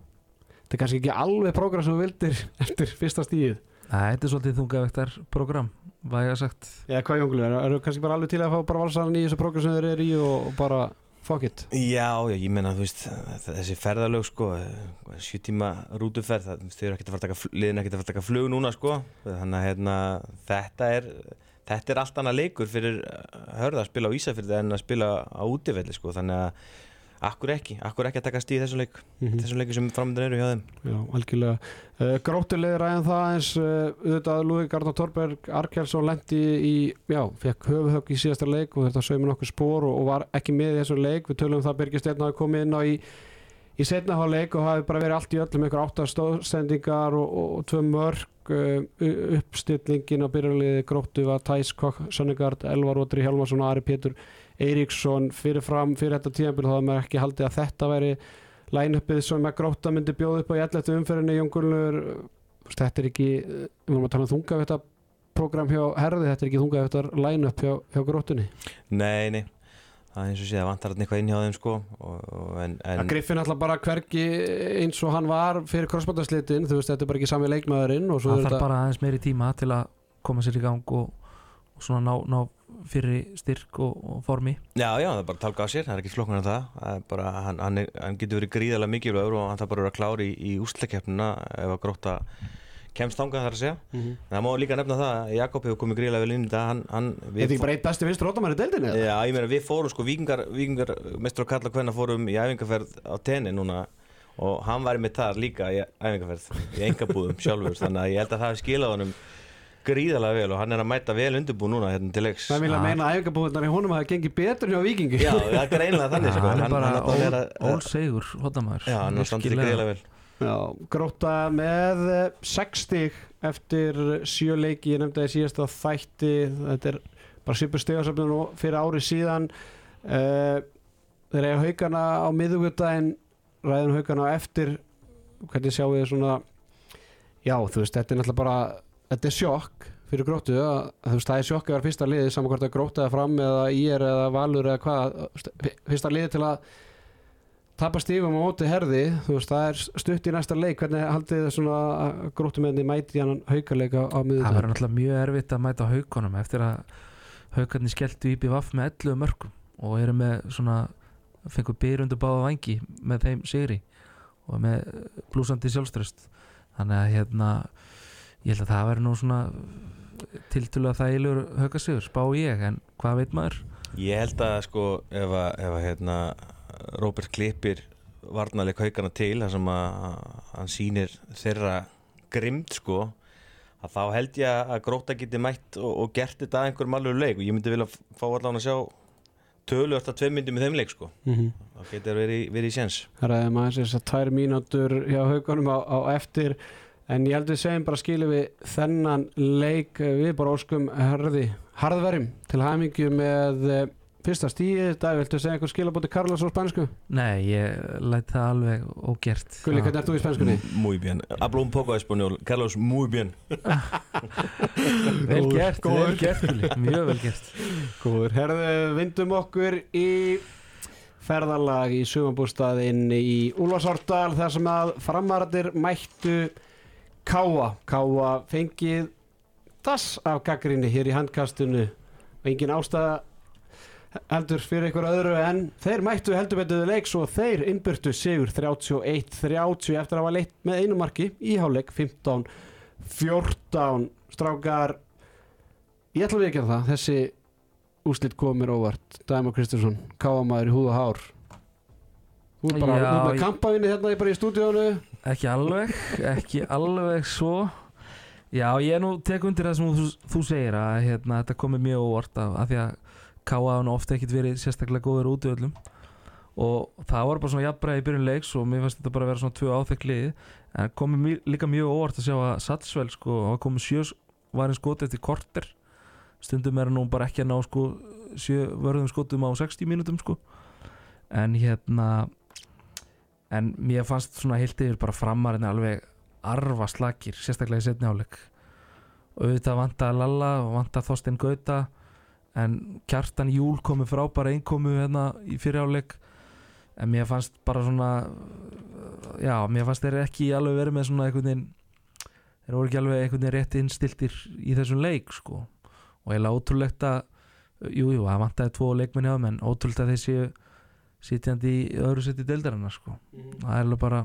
Þetta er kannski ekki alveg prógram sem þú vildir eftir fyrsta stíð Það er svolítið þungavektar program, hvað ég haf sagt. Já, hvað Jónglu, eru er kannski bara alveg til að fá bara valsaðan í þessu program sem þeir eru í og, og bara fuck it. Já, já, ég menna, þessi ferðalög sko, sjú tíma rútuferð þau eru ekkert að fara að taka, liðin ekkert að fara að taka flug núna sko, þannig að hérna, þetta er, þetta er allt annað leikur fyrir hörða að spila á Ísafjörði en að spila á útifelli sko, þannig að Akkur ekki, akkur ekki að taka stíð þessum leik mm -hmm. þessum leiku sem framöndan eru hjá þeim. Já, algjörlega. Uh, eh, Gróttilegir aðeins það eins uh, auðvitað Lúi Gardner Torberg Arkelsson lendi í, já, fekk höfuhögg í síðasta leik og þetta sögum nokkur spór og, og var ekki með í þessum leik. Við tölum um það að Birgir Steinn hafi komið inn á í í setnaháleik og hafi bara verið allt í öllum ykkur áttastóðsendingar og, og, og tvö mörg uh, uppstillingin á byrjarliði Gróttu var Thijs Kokk, Sönnegard, Elvar Rótri Hjalmarsson og Ari Pétur Eiríksson fyrirfram fyrir þetta tíðanbíl þá hefði maður ekki haldið að þetta væri line-upið sem að gróta myndi bjóða upp á í allættu umferðinni Jóngulur þetta er ekki, við vorum að tala um þungafettar program hjá herði, þetta er ekki þungafettar line-up hjá, hjá grótunni Nei, nei, það er eins og sé að vantar hann eitthvað inn hjá þeim sko og, og en, en... Griffin alltaf bara hverki eins og hann var fyrir crossbátaslitin, þú veist þetta er bara ekki sami leikmaðurinn Það þarf bara aðeins meiri tíma til að koma sér í gang og, og svona ná, ná fyrir styrk og, og formi Já, já, það er bara að talka á sér, það er ekki flokkun en það, það bara, hann, hann, er, hann getur verið gríðarlega mikilvægur og hann þarf bara að vera klári í, í úsleikeppnuna ef að gróta kemst þangað þar að segja mm -hmm. en það má líka nefna það, Jakob hefur komið gríðarlega vel inn í það Þetta er ekki bara eitt besti vinstur ótamæri deildinni? Já, ég meina við fórum sko, vikingar, vikingar mestur og kalla hvenna fórum í æfingarferð á tenni núna og hann var með það líka í æfingarferð í engabúðum sjálfur, þannig að ég held að það hefði skilað honum gríðalega vel og hann er að mæta vel undirbúið núna hérna til leiks. Það vil að meina? Að æfingabúðunar í honum hafa gengið betur hjá vikingi Já, það er greinlega þannig sko. Hann er bara ólsegur hóttamæður Já, hann er standið gríðalega vel. Já, gróta með 60 eh, eftir sjö leiki. Ég nefndi að það er síðast að þætti þetta er bara svipur stegarsöfnum fyrir ári síðan. Uh, þeir eiga haugana á miðugutæðin ræðin haugana á eftir. Hvernig sjáu þið svona já, þú veist, þetta er náttúrulega bara þetta er sjokk fyrir gróttu það er sjokk að vera fyrsta liði saman hvort að gróta eða fram eða í er eða valur eða hvað fyrsta liði til að tapa stífum á móti herði veist það er stutt í næsta leik. Hvernig haldið þið svona gróttumenni mæti hann haukarleika á miður það verður náttúrulega mjög erfitt að mæta haukonum eftir að haugarnir skelltu í BVF með 11 mörgum og eru með svona fengur byrjundu báða vangi með þeim sigri og með blúsandi sjálfströst þannig að hérna ég held að það væri nú svona tiltölulega þægilegur haugasigur spá ég en hvað veit maður? Ég held að sko ef að, ef að hérna, Róbert klippir varnarleik haugana til þar sem að hann sýnir þeirra grimd sko að þá held ég að Gróta geti mætt og, og gert þetta að einhverjum alveg leik. Og ég myndi vilja fá allan að sjá tölu eftir tvei myndi með þeim leik sko. Mm -hmm. þá getur verið, verið í séns. Ræðum aðeins þess að tvær mínútur hjá haugunum á, á eftir en ég held við segjum bara skilu við þennan leik. Við bara óskum herði harðverjum til hæmingju með eh, fyrsta stíði, það viltu segja eitthvað skilabóti Carlos á spænsku? Nei, ég læt það alveg ógert. Gulli, hvernig ert þú í spænskunni? Muy bien, hablo un poco español. Carlos, muy bien. Vel gert, vel gert Gulli, mjög vel gert. Góður, herðu, vindum okkur í ferðarlag í sumabústaðinn í Úlfarsárdal þar sem að framarðir mættu Káa, Káa fengið das af gaggrinni hér í handkastinu. Og engin ástæða heldur fyrir einhver öðru en þeir mættu heldur betuðu leiks og þeir innbyrtu sigur 31-30 eftir að hafa leitt með einu marki í háleik 15-14 strákar ég ætla að vikja það. Þessi úslit komir óvart. Dæma Kristinsson, káamæður í húð og hár. Þú er bara þú er með ég- kampavinni hérna bara í stúdíónu Ekki alveg, ekki alveg svo. Já, ég nú tek undir það sem þú, þú segir að hérna, þetta komið mjög óvart af, af því að K.A. hann ofta ekkit verið sérstaklega góður út í öllum. Og það var bara svona jafnbræði í byrjun leiks og mér fannst þetta bara að vera svona tvö áþekk lið. En komið mjög, líka mjög óvart að sjá að Satsvel sko, var komið sjö varinn skoti eftir korter. Stundum er nú bara ekki að ná sko sjö vörðum skotum á 60 mínútum sko. En hérna en mér fannst svona heilt yfir bara framarinn alveg arfa slakir, sérstaklega í setni áleik auðvitað vantaði Lalla og vantaði Þorstein Gauta en Kjartan Júl komi frábæra innkomu hérna í fyrir áleik en mér fannst bara svona já, mér fannst þeir ekki alveg verið með svona einhvern veginn þeir voru ekki alveg einhvern veginn rétt innstiltir í þessum leik sko. Og ég lág ótrúlegt að jújú, jú, það vantaði tvo leikmenn hjá þeim en ótrúlegt að þeir séu sitjandi í öðru seti deildarinnar sko. Það er alveg bara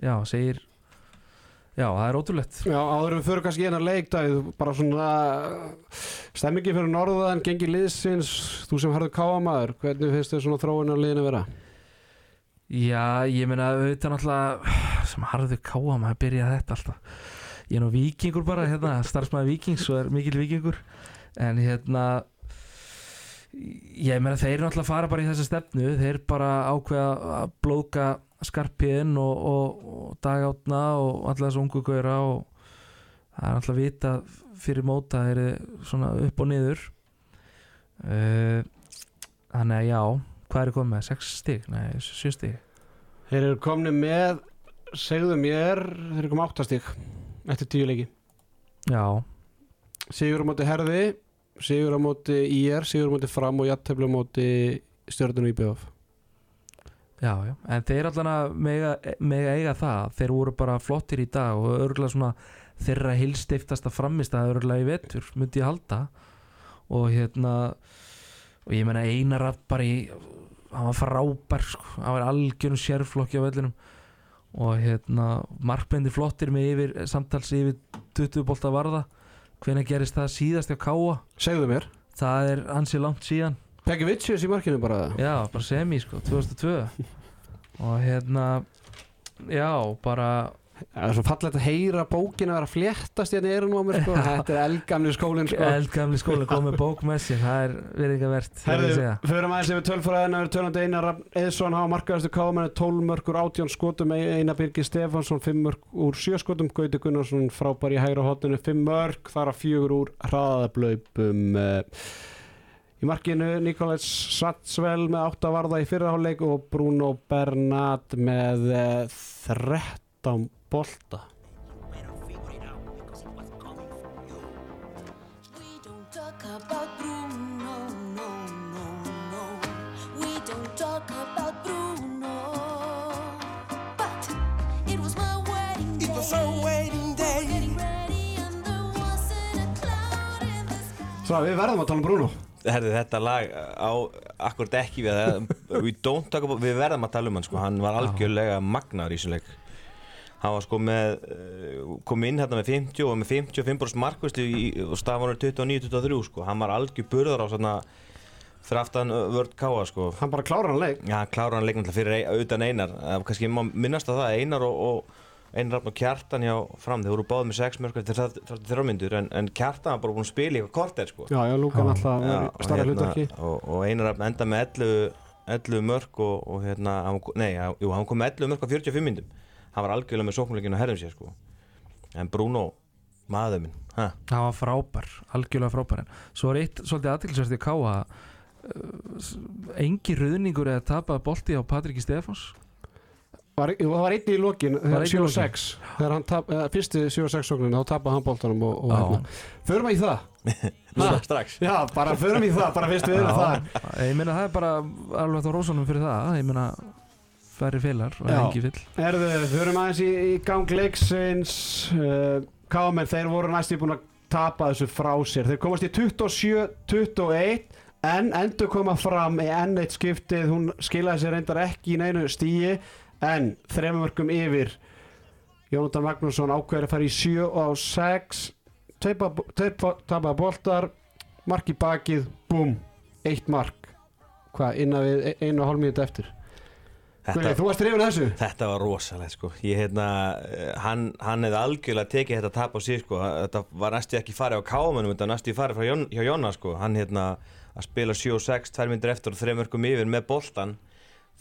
já, segir já, það er ótrúlegt. Já, áður en við fyrir kannski í eina leikdag bara svona stemmingi fyrir norðan, gengi liðsins þú sem harðu káamaður, hvernig finnst þið svona þróun á liðinu vera? já, ég meina auðvitað náttúrulega sem harðu káa maður byrja þetta alltaf. Ég er nú vikingur bara, hérna, starfsmæði vikings og er mikill vikingur en hérna ég meina þeir náttúrulega fara bara í þessa stefnu. Þeir bara ákveða að blóka skarpiðin og, og, og dagátna og alla þessu ungu gauðra og það er náttúrulega vita fyrir móta þeir eru svona upp og niður. Uh, þannig að já hvað er komið með? 6 stig? Nei, 7 stig. Þeir eru komni með segðu mér, þeir eru komið áttastík eftir tíu leiki. Já, Sigur á móti herði Sigur á móti IR, Sigur á móti fram og jætteflu á móti stjórnum IBF já, já en þeir allan að mega, mega eiga það þeir voru bara flottir í dag og örgulega svona þeirra hilstiftasta framist að örgulega í vetur myndi ég halda. Og hérna og ég meina einar að bara í hann var frábær sko, hann var algjörnum sérflokki á vellinum. Og hérna markbendi flottir með yfir samtals yfir 20 bolta varða hvenær gerist það síðast hjá Káa Segðu mér, það er ansi langt síðan. Peggi Vitsjus í markinu bara já, bara semi sko, 2002 og hérna já, bara Það er svo fallegt að heyra bókina vera að fléttast hérna í eirun á mér sko. Þetta er eldgamli skólinn sko. eldgamli skóla komið bók með sér það er verið verðt Herðu, förum aðeins yfir tölfræðina við erum tölandi Einar Rafn Eðsson hafa markaðastu káamenni 12 mörgur 18 skotum Einar Birgir Stefansson 5 mörg úr 7 skotum Gauti Gunnarsson frábær í hægra hotinu 5 mörg þar að fjögur úr hraðablöpum í markinu Nikolaj Satsvel með 8 varða í fyrraháleik og Bruno Bernat með eh, 13 bolta We don't talk about Bruno, no, no, no. We don't talk about Bruno. But it was my wedding day. It was our wedding day. Getting ready and there wasn't a cloud in the sky. Svo við verðum að tala um Bruno Herði, þetta lag á akkurat ekki við það We don't talk about, við verðum að tala um hann sko. hann var algjörlega magnar í þessum leik hann var sko með eh, kom inn hérna með 50 og með 55% markvistu og stafanur 29-23 sko. hann var algjör burðar á svona fyrir aftan vörd káa sko. Hann bara klárar hann leik Já, hann klárar hann leiknum fyrir ein, utan einar Eh, kannski má minnast að það einar og, og einar rafn og kjartan hjá fram þeir voru báð með 6 mörg eftir þrjármyndur en, en kjartan var bara búin að spila í eitthvað korter sko. Já, já, Lúkan alltaf starra hérna, hlutverki og, og einar rafn enda með 11, 11 mörg og, og hérna hann, nei, já, jú, hann kom með 11 mörg á 45 myndum hann var algjörlega með sóknuleikinu að herðum sér sko. en Bruno, maður minn ha? hann var frábær, algjörlega frábær. En svo er eitt svolítið aðtilsvært í káa engi ruðningur eða tapaði bolti á Patriki Stefáns? Var, Það var einni í lokin Var einn í 7-6 Þegar hann tap, eða, fyrsti 7-6 sóknin þá tapaði hann boltanum og, og hérna. Förum við í það. Strax. Já, bara förum í það, bara fyrst við erum það ég meina það er bara alveg á rósunum fyrir það. Ég meina færri félar og Já. engi fyll Erðu, förum aðeins í, í gang leiksins. Uh, Kámen, þeir voru næst í búin að tapa þessu frá sér. Þeir komast í 27-21 En endur koma fram í enn eitt skiptið. Hún skilaði sér reyndar ekki í neinu stíi En þremur mörgum yfir. Jónatan Magnússon ákveður að fara í 7 og 6 Tveir tapaða boltar. Mark í bakið, búm Eitt mark. Hvað, innan við e- einu og hálf mínúti eftir Þetta, þú varst reyfin þessu þetta var rosalegt sko. ég hérna, eh, hann, hann hefði algjörlega tekið þetta tap á sig sko. þetta var næstu ekki farið á kámanum þetta var næstu farið frá Jón, hjá Jóna sko. hann hérna að spila 7-6 tvær myndir eftir og þreim mörgum yfir með boltan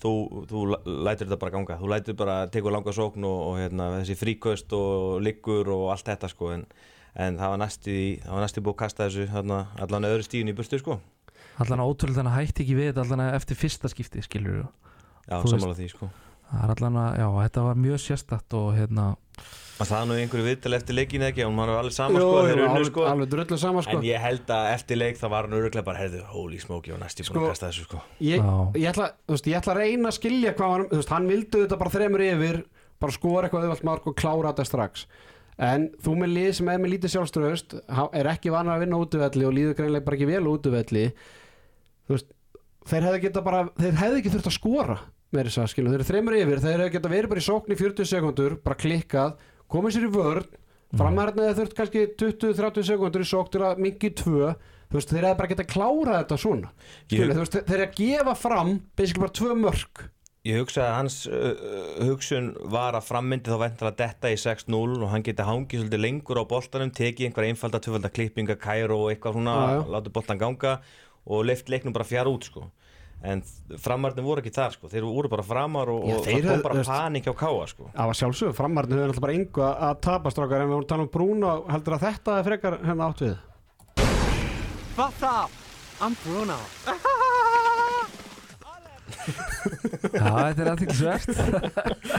þú, þú læ- lætur þetta bara ganga þú lætur bara að teka langa sókn og, og hérna, þessi fríköst og liggur og allt þetta sko. en, en það var næstu það var næstu búið að kasta þessu hérna, allan öðru stíðin í burtu sko. allan ótrúlega að hætti ekki við þetta allan eftir fyrsta skipti skilur já, sammála því sko. það er allan að, já, þetta var mjög sérstætt og hérna, og það er nú einhverju viðtal eftir leikin ekki? Og maður var alveg sama Jú, sko, unnu, alveg, sko. alveg drullu sama sko. En ég held að eftir leik þá var hann öruglega bara heyrðu, holy smoke, ég var næst í búin Sko- að kasta þessu sko. ég, ég, ætla, þú veist, ég ætla að reyna að skilja hvað hann, þú veist, hann vildi þetta bara þremur yfir bara skora eitthvað auðvalt mark og klára þetta strax. En þú með lið sem er með lítið sjálfströðust er ekki vanar að vinna útuvelli og líður greinlega bara ekki vel á útuvelli þú veist, þeir hefði geta bara þeir hefði ekki þurft að skora með þess að skilja, þeir eru þremur yfir, þeir hefði geta verið bara í sókn í 40 sekundur, bara klikkað komið sér í vörn, framhærni eða þurft kannski 20-30 sekundur í sókn til að mingi tvö, þú veist, þeir hefði bara geta klárað þetta svona, skilja, Ég- veist, þeir hefði að gefa fram basically bara tvö mörk. Ég hugsa að hans uh, hugsun var að frammyndi þá ventur að detta í 6-0 og hann geti hangið svolítið lengur á boltanum, tekið einhver einfalda, tvöfalda klippinga, kæru og eitthvað svona, já. látið boltan ganga og leift leiknum bara fjara út sko. En framarnir voru ekki þar sko, þeir voru bara framar og, Já, og það kom bara veist- panik á káa sko. Það var sjálfsögur, framarni höfðu náttúrulega bara engu að, að tapa strákar en við vorum að tala um Bruno, heldur að þetta er frekar hérna átt við What's up? I'm Bruno. já, þetta er aðtilsvert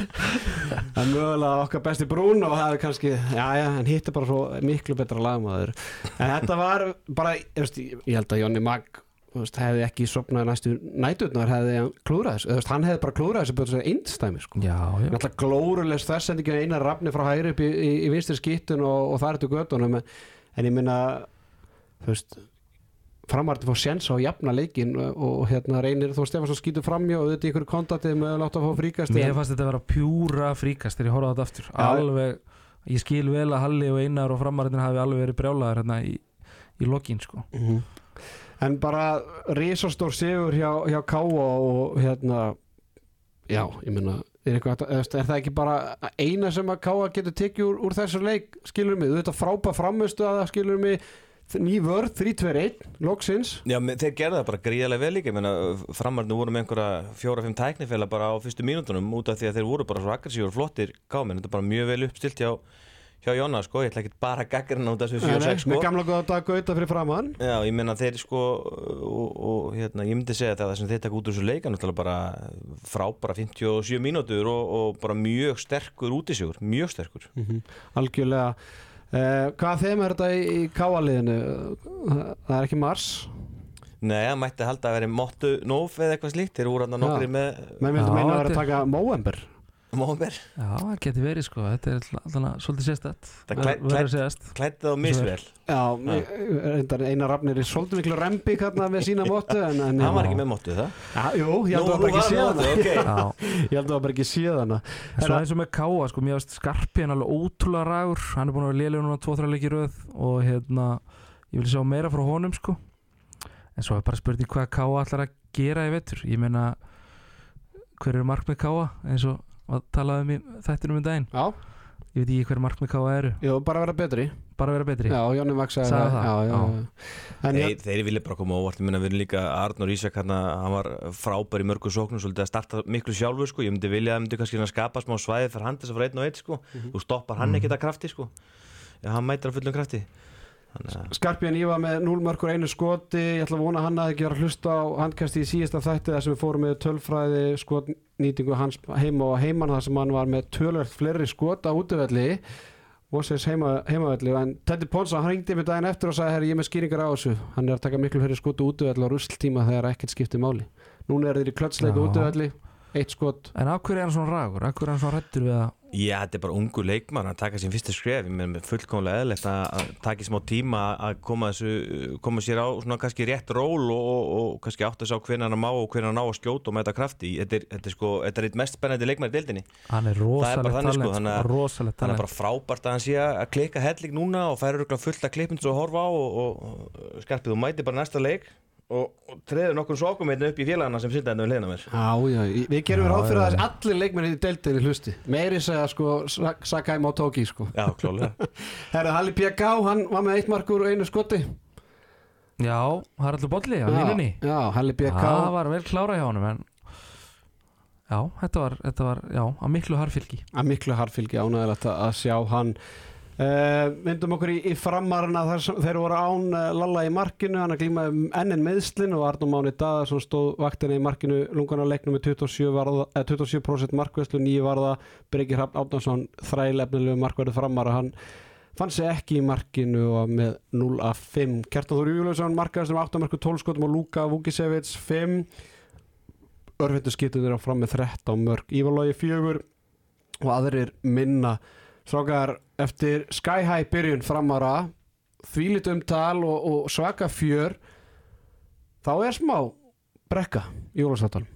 En mögulega okkar besti Bruno það er kannski, já já, en hitt er bara svo miklu betra lagmaður En þetta var bara, ég, veist, ég held að Jónni Mag þú veist, hefði ekki sopnað næstu næturnar hefði hann klúrað þessu, veist, hann hefði bara klúrað þessu búið þessu einstæmi sko. Já, já, Náttúrulega glórulegs þessendingin einar rafni frá hægri upp í, í, í vinstri skýttun og, og það er til göttunum en, en ég minna framarti fór séns á að jafna leikin og, og hérna reynir þú Stefansson skýtur framjá og þetta í ykkur kontaktið með að láta að fá fríkast mér fannst þetta að vera pjúra fríkast þegar ég horfði á þetta aftur. Alveg, ég skil vel að Halli og Einar og framarinn hafi alveg verið brjálaðar hérna í, í lokin sko. Mhm. En bara risastór sigur hjá, hjá Káa og hérna já, ég minna er, eitthvað, að- er það ekki bara eina sem að Káa getur tekið úr, úr þessu leik skilur mig, þetta frápa framustu að það skilur mig ný vörð, 3-2-1 loksins. Já, þeir gerðu það bara gríðarlega vel líka, ég meina framarnir voru með einhverja fjóra-fimm tæknifela bara á fyrstu mínútonum út af því að þeir voru bara svo aggressífur og flottir káminn, þetta er bara mjög vel uppstilt hjá, hjá Jonna, sko, ég ætla ekki bara að gaggrina út af þessu Nei, nei, 4-6, sko. með gamla góða dag gauta fyrir framann Já, ég meina þeir sko og, og hérna, ég myndi segja það sem þeir taka út úr þessu leika náttúrulega bara frábara 57 mínútur og, og bara mjög sterkur útisjóður, mjög sterkur. Algjörlega. Uh, hvað þeim er þetta í, í Káa-liðinu það er ekki Mars? Nei, það mætti halda að vera Mottu Nóf eða eitthvað slíkt, þeir voru hann Já. nokkri með menn myndum meina að vera að taka Móember Móber Já, það getur verið sko, þetta er alltaf svolítið sérstætt Það Ver- klædd- verður klædd- að segjast Klætti þá misvel. Já, einar rafnir í svolítið miklu rembi hérna með sína móttu en, en Hann var ekki með móttu það? Já, jú, ég held að það bara ekki séð hana. Ég held að það bara ekki séð hana. En svo eins og með Káa sko, mér veist Skarpi hann alveg ótrúlega ragur. Hann er búin að vera lélega núna 2-3 leiki í röð og hérna, ég vil sjá meira frá honum sko. En svo er bara spurning hvað Káa ætlar að gera í vetur. Ég meina hver eru markmið Káa eins og að talaði um þættinum um daginn. Já, ég veit ekki hver markmið Káa eru. Jú, bara vera betri. Bara vera betri. Já, Jónni Max sagði Sagði það? Já, já, Já. já. En Þeir, vilja bara koma á óvart, ég minna við erum líka Arnur Ísak hann, hann var frábær í mörgum sóknum svolítið að starta miklu sjálfur sko, ég myndi vilja að myndi kannski að skapa smá svæði fyrir hann þess að fara einn og einn sko, þú stoppar hann ekkert að krafti sko, já hann mætir að fullum krafti Skarpján Íva með 0 mörkur einu skoti. Ég ætla að vona hann að ekki vera að hlusta á handkasti í síðasta þætti þar sem við fórum með tölfræði skotnýtingu hans heima og heiman þar sem hann var með tölvert fleiri skot á útöfelli og sérs heima, heimavelli. En Teddy Ponsa, hann ringdi mig daginn eftir og sagði herri, ég er með skýringar á þessu, hann er að taka miklu fyrir skot og útöfelli á rusltíma þegar ekkert skipti máli. Núna er þeir í klötsleika útöfelli eitt skot. En af hverju er hann svona ragur, af hverju er hann svona rættur við að Já, þetta er bara ungu leikmann að taka sín fyrsta skref, ég meðan fullkomlega eðlegt að, að taka í smá tíma að koma, þessu, koma sér á svona kannski rétt ról og, og, og kannski átt að sá hvernig hann má og hvernig hann ná að skjóta og með þetta krafti, þetta er, þetta er sko, þetta er eitt mest spennandi leikmann í deildinni, hann er er þannig, sko, talent sko, rosalegt þannig að talent. bara frábært að hann sé að klikka helling núna og færa fullt að klippin svo að horfa á og, og, og skarpið og mæti bara næsta leik og, og treður nokkur sokum hérna upp í félagana sem synda hérna við hliðina á mér. Já, já, við gerum ráð fyrir já, að allir leikmenn í deildinni hlusti. Meiri segja sko Sakai Motoki sko. Já, klálega Herra, Halli PK, hann var með eitt markur og einu skoti. Já, Haraldur Bolli á Já, línunni. Já, Halli PK það var vel klára hjá honum en já, þetta var, þetta var já, að miklu harfylgi að miklu harfylgi ánægilegt að sjá hann uh, myndum okkur í, í framarna sem þeir voru án uh, Lalla í markinu hann að glíma um ennin meðslin og Arnum Máni Daðarsson stóð vaktina í markinu lungan á leiknum með 27%, varða, eh, 27 markvæslu, nýju varða. Birgir Hrafn Átnarsson þrælefnilegu markvæðu framara hann fann sig ekki í markinu og með 0 af 5 Kjartan Þór Júliusson markaðist um 8 marku 12 skotum og Luka Vukisevic 5 örfindu skiptum þeirra fram með 13 mörg Ívalógi 4 og aðrir minna Strákar, eftir Sky High byrjun framara þvílit umtal og, og svaka fjör þá er smá brekka í jólasáttan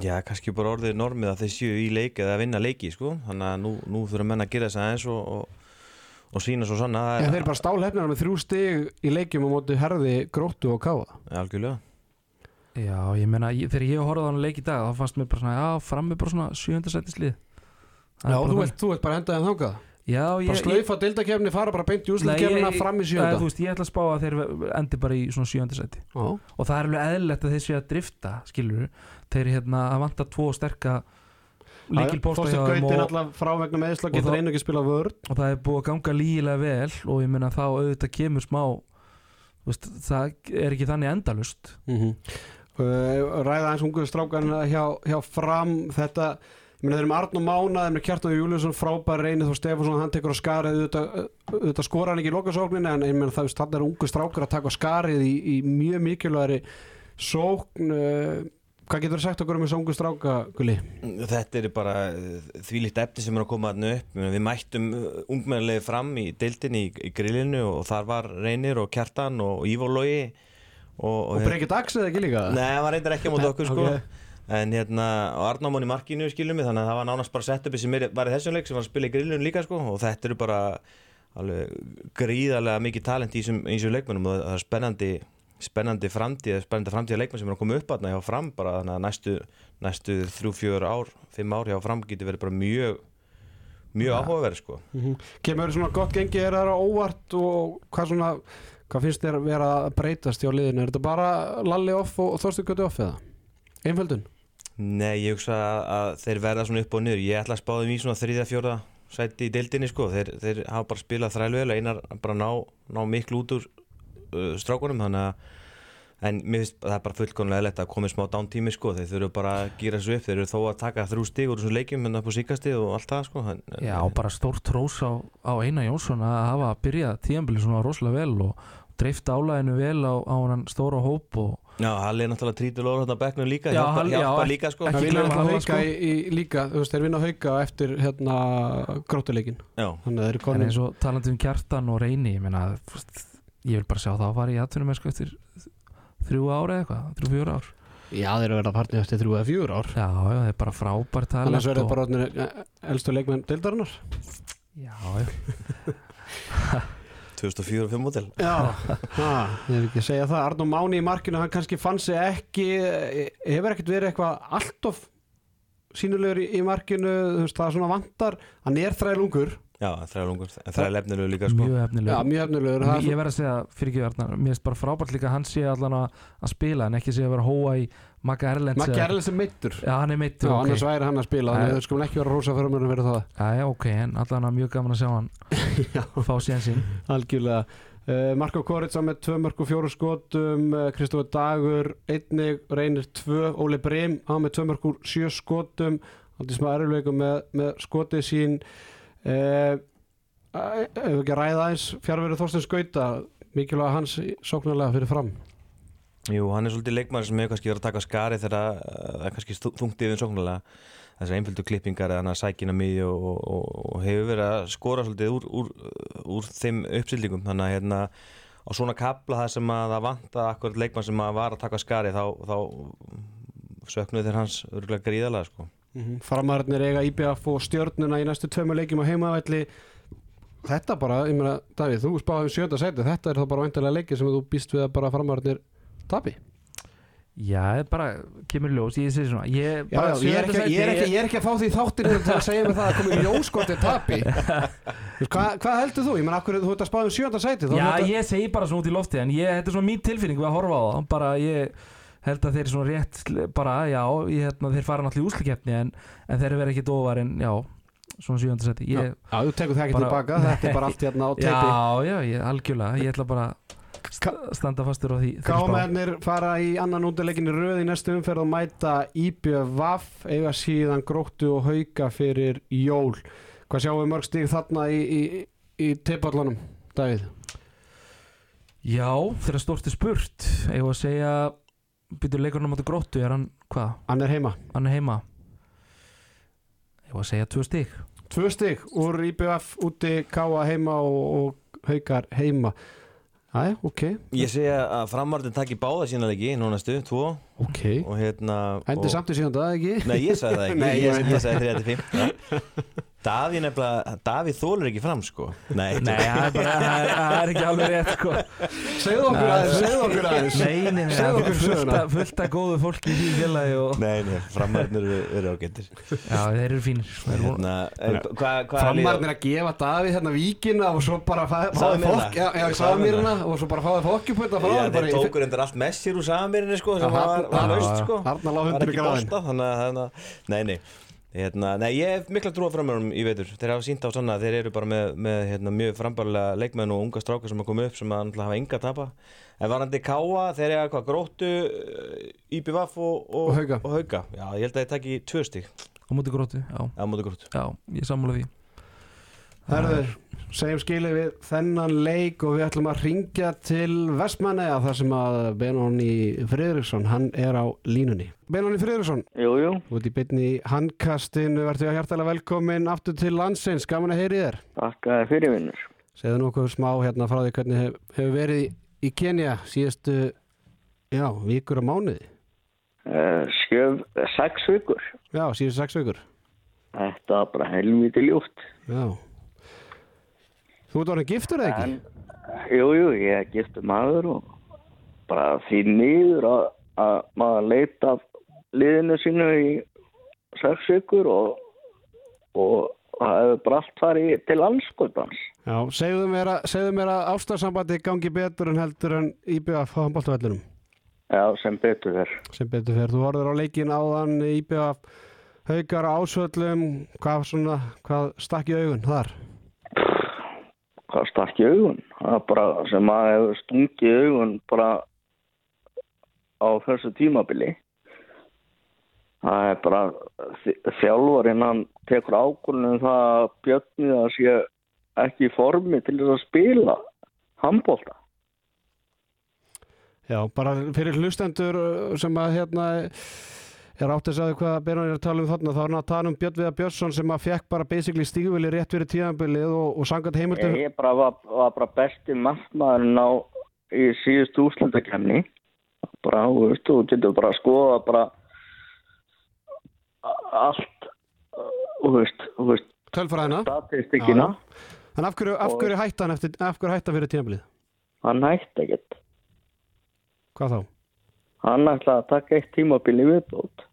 Já, kannski bara orðið normið að þeir séu í leik eða að vinna leiki, sko. Þannig að nú, nú þurfa menn að gera þess aðeins og, og, og sína svo sanna. En þeir bara stálhefnar með þrjú stig í leikjum á móti herði, gróttu og káa. Algjörlega. Já, ég meina, ég, þegar ég horfði á hann leik í dag þá fannst mér bara svona, já, frammi bara svona sjöndasættislið Já, þú vilt, þú vilt bara henda þeim þangað? Já, bara ég, ég, slaufa dildakefni, fara bara beint í úslutkefnina fram í sjönda þú veist, ég ætla að spá að þeir endi bara í svona sjöndasæti og það er alveg eðlilegt að þeir séu að drifta skilur þeir hérna að vanta tvo sterka líkilposta hjá Þorsteinn þeim Gautin og, og það er búið að ganga lígilega vel og ég meina þá auðvitað kemur smá veist, það er ekki þannig endalust mm -hmm. uh, ræða eins ungu strákan hjá, hjá fram. Þetta þeir eru með Arnum Mána, þeir eru með Kjartan Júliusson frábær reynið og Stefánsson, hann tekur á skarið auðvitað, auðvitað skora hann ekki í lokasókninni en ég meina það er þannig ungu strákar að taka á skarið í, í mjög mikilvægri sókn uh, hvað getur þú sagt okkur um þessu ungu stráka Gulli? Þetta er bara þvílíkt efni sem er að koma þarna upp Við mættum ungmennilegi fram í deildinni í, í grillinu og þar var Reynir og Kjartan og Ívólógi og, og Breykir Dags eða ekki líka? Nei, það var reyndar ekki á móti okkur sko Ok. En hérna, og Arnámon í markinu skilum við Þannig að það var nánast bara sett uppi sem var í þessum leik sem var að spila í grillinu líka sko Og þetta eru bara alveg gríðarlega mikið talent í þessum, leikmennum og það er spennandi spennandi framtíð, spennandi framtíð leikmenn sem er að koma upp hjá fram bara þannig að næstu, næstu þrjú, fjör ár, fimm ár hjá fram getur verið bara mjög mjög áhugaverð sko Mm Kemur svona gott gengi er það óvart og hvað svona hvað finnst þér að vera að breytast hjá liðinu? Er þetta bara Lalli off og Þorstu Götu off eða? Einföldun? Nei, ég hugsa að, þeir verða svona upp og niður. Ég ætla að spá þeim í svona þriðja, fjórða sæti í deildinni sko, þeir, þeir hafa bara spilað þrælvel einar bara ná, ná miklu út úr uh, strákunum þannig að en mér finnst að það bara fullkomlega eðlegt að komið smá dántími sko, þeir þurfu bara að gýra svo upp. Þeir eru þó að taka þrjú stig úr þessum leikjum en upp á síkasti og allt það sko en, en- Já, bara stórt trós á, á Einar Jónsson að hafa byrjað tíðanbili svona rosalega vel og dreift álæðinu vel á, á hann stóra hóp og Já, Halli er náttúrulega trítur lóður hérna á bekknum líka Já, hjálpa, hjálpa líka sko. Það vinna alltaf Halla, hauka sko. í, í líka, þú veist, þeir vinna hauka eftir hérna grótuleikin Já, Þannig að þeir eru en konum eins og talandi um kjartan og reyni ég meina, ég vil bara sjá það að fara í atvinnum eftir þrjú ára eða eitthvað, þrjú fjúra ár. Já, þeir eru verið að partni eftir þrjú eða fjúr ár. Já, já, það er bara frábært talent Annars verður og- bara orðnir, eh, elstu leikmenn deildarinnar. Já, já, 2004-5 mótel Já, ha, ég hef ekki að segja það. Arnó Máni í markinu, hann kannski fann sig ekki hefur ekkert verið eitthvað allt of sínulegur í, í markinu veist, það er svona vantar. Hann er þrælungur, Já, þræða lungur, en þræða lefninu líka sko. Mjög já, efnilegur mjög efnilegur það er ég verð að segja fyrir ekki verðnar mér finnst bara frábært líka að hann sé allan að, spila en ekki sé að vera hóa í Magga Erlends Maggi eða- Erlens er meittur já, hann er Já, meittur, ok. annars væri hann að spila þannig að þau skulum ekki vera rosa fyrir mér fyrir það. Já, já, ok, en allan að mjög gaman að sjá hann Já. fá síðan sín Algjörlega. Uh, Marko Koritsa með tvö mörg og fjóru skotum uh, Kristofur Dagur einnig reynir tvö Óli Breim á með tvö mörg og sjö skotum aldrei smá erfleikum með, með skotið sín. Uh, ef við ekki ræða aðeins fjárverið Þorstein Skauta mikilvæg hans sóknarlega fyrir fram Jú, hann er svolítið leikmaður sem hefur kannski verið að taka skari þegar uh, það er kannski þungt yfir sóknulega þessar einföldu klippingar eða að sækina miði og, og, og, hefur verið að skora svolítið úr, úr, úr þeim uppsildingum þannig að hérna á svona kapla það sem að það vanta akkur leikmann sem að var að taka skari þá, þá söknuð þeir hans örgulega gríðalega sko. mm -hmm. Framararnir eiga IBF og stjörnuna í næstu tvömu leikjum á heimavelli Þetta bara, ég meina, Davíð, þú spáðum sjönda sæti, þetta er þá bara væntalega leiki sem þú býst við að bara framararnir tapi? Já, er bara, kemur ljós ég sé svona, ég, Já, já, ég, er ekki, ég, er ekki, ég er ekki að fá því þáttinu til að segja mig það að komið ljóskotið tapi Þú veist, Hvað hvað heldur þú? Ég menn, akkur þú ert að spáða um sjönda sæti Já, þetta- ég segi bara svona út í lofti en ég, þetta er svona mín tilfinning við að horfa á það. Bara ég held að þeir svona rétt bara, já, ég, hérna, þeir fara náttúrulega í úslikefni en, en þeir verða ekki dóvar en já, svona sjönda seti Já, ég, já, þú tekur það ekki tilbaka Þetta er bara allt hérna á teipi. Já, já, ég, algjörlega, ég ætla bara að standa fastur á því. Kámennir fara í annan útileikin í röð í næstu umferð og mæta IBVF eiga síðan gróttu og hauka fyrir jól Hvað sjáum við mörg stíg þarna í, í, í teipallunum, Davíð? Já, þegar stórt er spurt var að segja Býtur leikurinn á gróttu, er hann, hvað? Hann er heima Hann er heima var að segja tvö stík Tvö stíg úr IBVF úti Káa heima og, og haukar heima Æ, ok, Ég segja að framarðin taki báða sína leiki núna stu, tvo. Ok. Og hérna Endi og, samt í síðan það ekki? Nei, ég sagði það ekki, Nei, ég ég, ég, sagði 35 Davíð nefnilega, Davíð þólur ekki fram sko Nei, Nei, það er, bara, það er, er ekki alveg rétt sko. Segðu okkur aðeins, segðu okkur aðeins Nei, nei, það okkur er fullt söguna. af- fullt af góðu fólki í því félagi og, nei, nei framarðin eru, eru ágættir Já, þeir eru fínir eru- hérna, en Hvað hva Framarnir að gefa Davíð hérna víkina og svo bara fá- Sagði fáið mér fólk. Já, já, ég Sagði sagði mér mér hérna og svo bara fáið fokkjupötta frá Já, þér bara þeir tókur endur allt messir úr saminni sko sem Já, var, já, laust já. sko Þarna lá var hundur í ekki gráðin nei, nei Hérna, nei, ég hef mikla trúa framörum í veitur þeir hafa sínt á sanna að þeir eru bara með, með hérna, mjög frambærulega leikmenn og unga strákar sem að koma upp sem að náttúrulega hafa enga að tapa. En varandi Káa, þeir eru hvað gróttu IBVF og, og, Og Hauka. og Hauka. Já, ég held að þeir taki tvö stík Á móti gróttu, já, á móti gróttu. Já, ég sammála því. Herður, segjum skilið við þennan leik og við ætlum að ringja til Vestmanneja þar sem að Benóni Friðriksson, hann er á línunni. Benóni Friðriksson, Jú, jú, þú ert í beinni í handkastinu, verður að hjartalega velkomin aftur til landsins, gaman að heyri þér. þakkaði fyrir vinnur. Segðu nú okkur smá hérna frá því hvernig hef, hefur verið í, Kenya síðustu, já, vikur og mánuði. Uh, skjöf sex vikur. Já, síðustu sex vikur. Þetta var bara helviti ljúft. Já. Þú ert orðin giftur eða ekki? En, jú, ég er giftur maður og bara því nýður að, að maður leita liðinu sínu í sex vikur og, og það hefur allt farið til anskotans. Já, segðu mér að, að ástarsambandi gangi betur en heldur en IBF á handbóltavellinum. Já, sem betur þér. sem betur fer. Þú horfður á leikin áðan IBF haukar á ásvöllum hvað, hvað stakk í augun þar? Hvað stakk í augun? Það er bara sem maður hefur stungið í augun bara á þessu tímabili. Það er bara þjálfarinn hann tekur ákvörðunum það að Björnið að sé ekki í formi til þess að spila handbólta. Já, bara fyrir hlustendur uh, sem að hérna er átt að segja hvað Björn er að tala um þarna þá er hann að tala um Björn Viðar Björnsson sem að fekk bara basically stígvili rétt fyrir tíðanbilið og, og sangat heimildum Ég bara var, var bara besti markmaðurinn á í síðust úrslutakemni bara, þú veist, þú getur bara að skoða bara allt þú veist, veist tölfræðina. statistikina, En af hverju, af hverju hætta hann eftir, af hverju hætta fyrir tíðanbilið? hann hætti ekkert. Hvað þá? Hann ætlaði að taka eitt tímabil í viðbót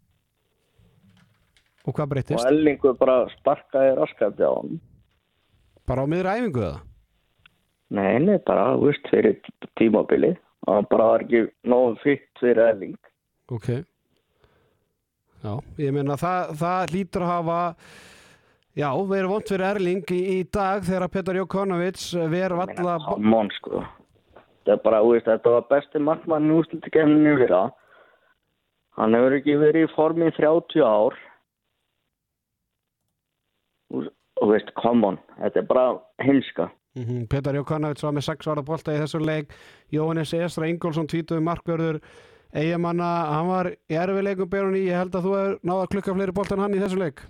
Og hvað og breytist? Ellingur bara sparkaði raskandi á hann Bara á miður æfingu eða? nei, nei, bara, þú veist, fyrir tímabili hann bara var ekki nógu fyrt fyrir Elling Ok Já, ég meina það, það lítur að hafa Já, við erum vont fyrir Erling í, í dag þegar Petar Jókonovits ver valla on, sko. Það er bara, veist, þetta var besti markmann í úrslutikefninu fyrir það. Hann hefur ekki verið í formi í 30 ár. Og, veist, come on, þetta er bara hinska. Mhm, Petar Jókonovits var með 6 ára bolta í þessu leik Jóhannes Esra Ingólfsson tvítuði markverður Eyjamanna, hann var í erfileikum byrjun í, ég held að þú hefur náða klukka fleiri bolta en hann í þessu leik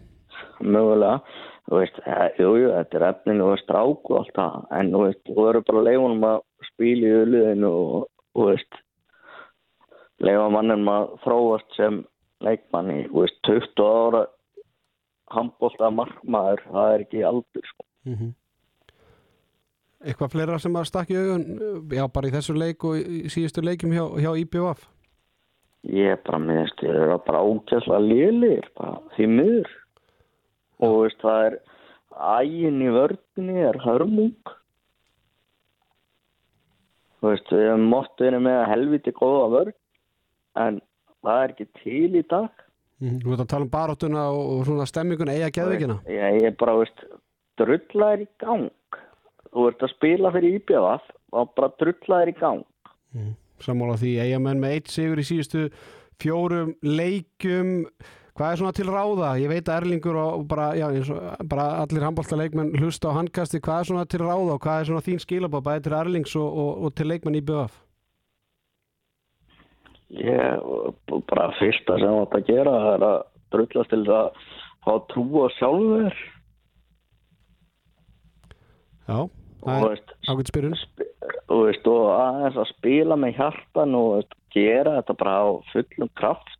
Mögulega, þú veist, eh, jú, þetta er efninu og strák og allt það. En, þú veist, þú verður bara leifunum að spila í öluðinu og, þú veist, leifa mannum að þróast sem leikmanni, þú veist, 20 ára handbólta markmaður, það er ekki aldur, sko. Eitthvað fleira sem að stakki augun já, bara í þessu leik og í síðustu leikum hjá, hjá IBF Ég bara minnst, ég er bara ákjæslega lélir, bara því miður. Og veist, það er ægin í vördinni er hörmung. Þú veist, við hefum mótt verið með helviti góða vörd, en það er ekki til í dag. Mhm, Þú veit að tala um baráttuna og, og svona stemmingun eiga geðveikina Ég, ég er bara, veist, drullaðir í gang. Þú ert að spila fyrir IBF og bara drullaðir í gang. Sammála því eigamenn með eitt sigur í síðustu fjórum leikum hvað er svona til ráða? Ég veit að Erlingur og bara, já, og bara allir handbólta leikmenn hlusta á handkasti hvað er svona til ráða og hvað er svona þín skilabá bæði til Erlings og, og, og til leikmenn í BF? Ég, bara fyrsta sem átt að gera er að drullast til að fá trú á sjálfur. Já, það er ágætt spyrun þú veist, og aðeins að spila með hjartan og veist, gera þetta bara á fullum kraft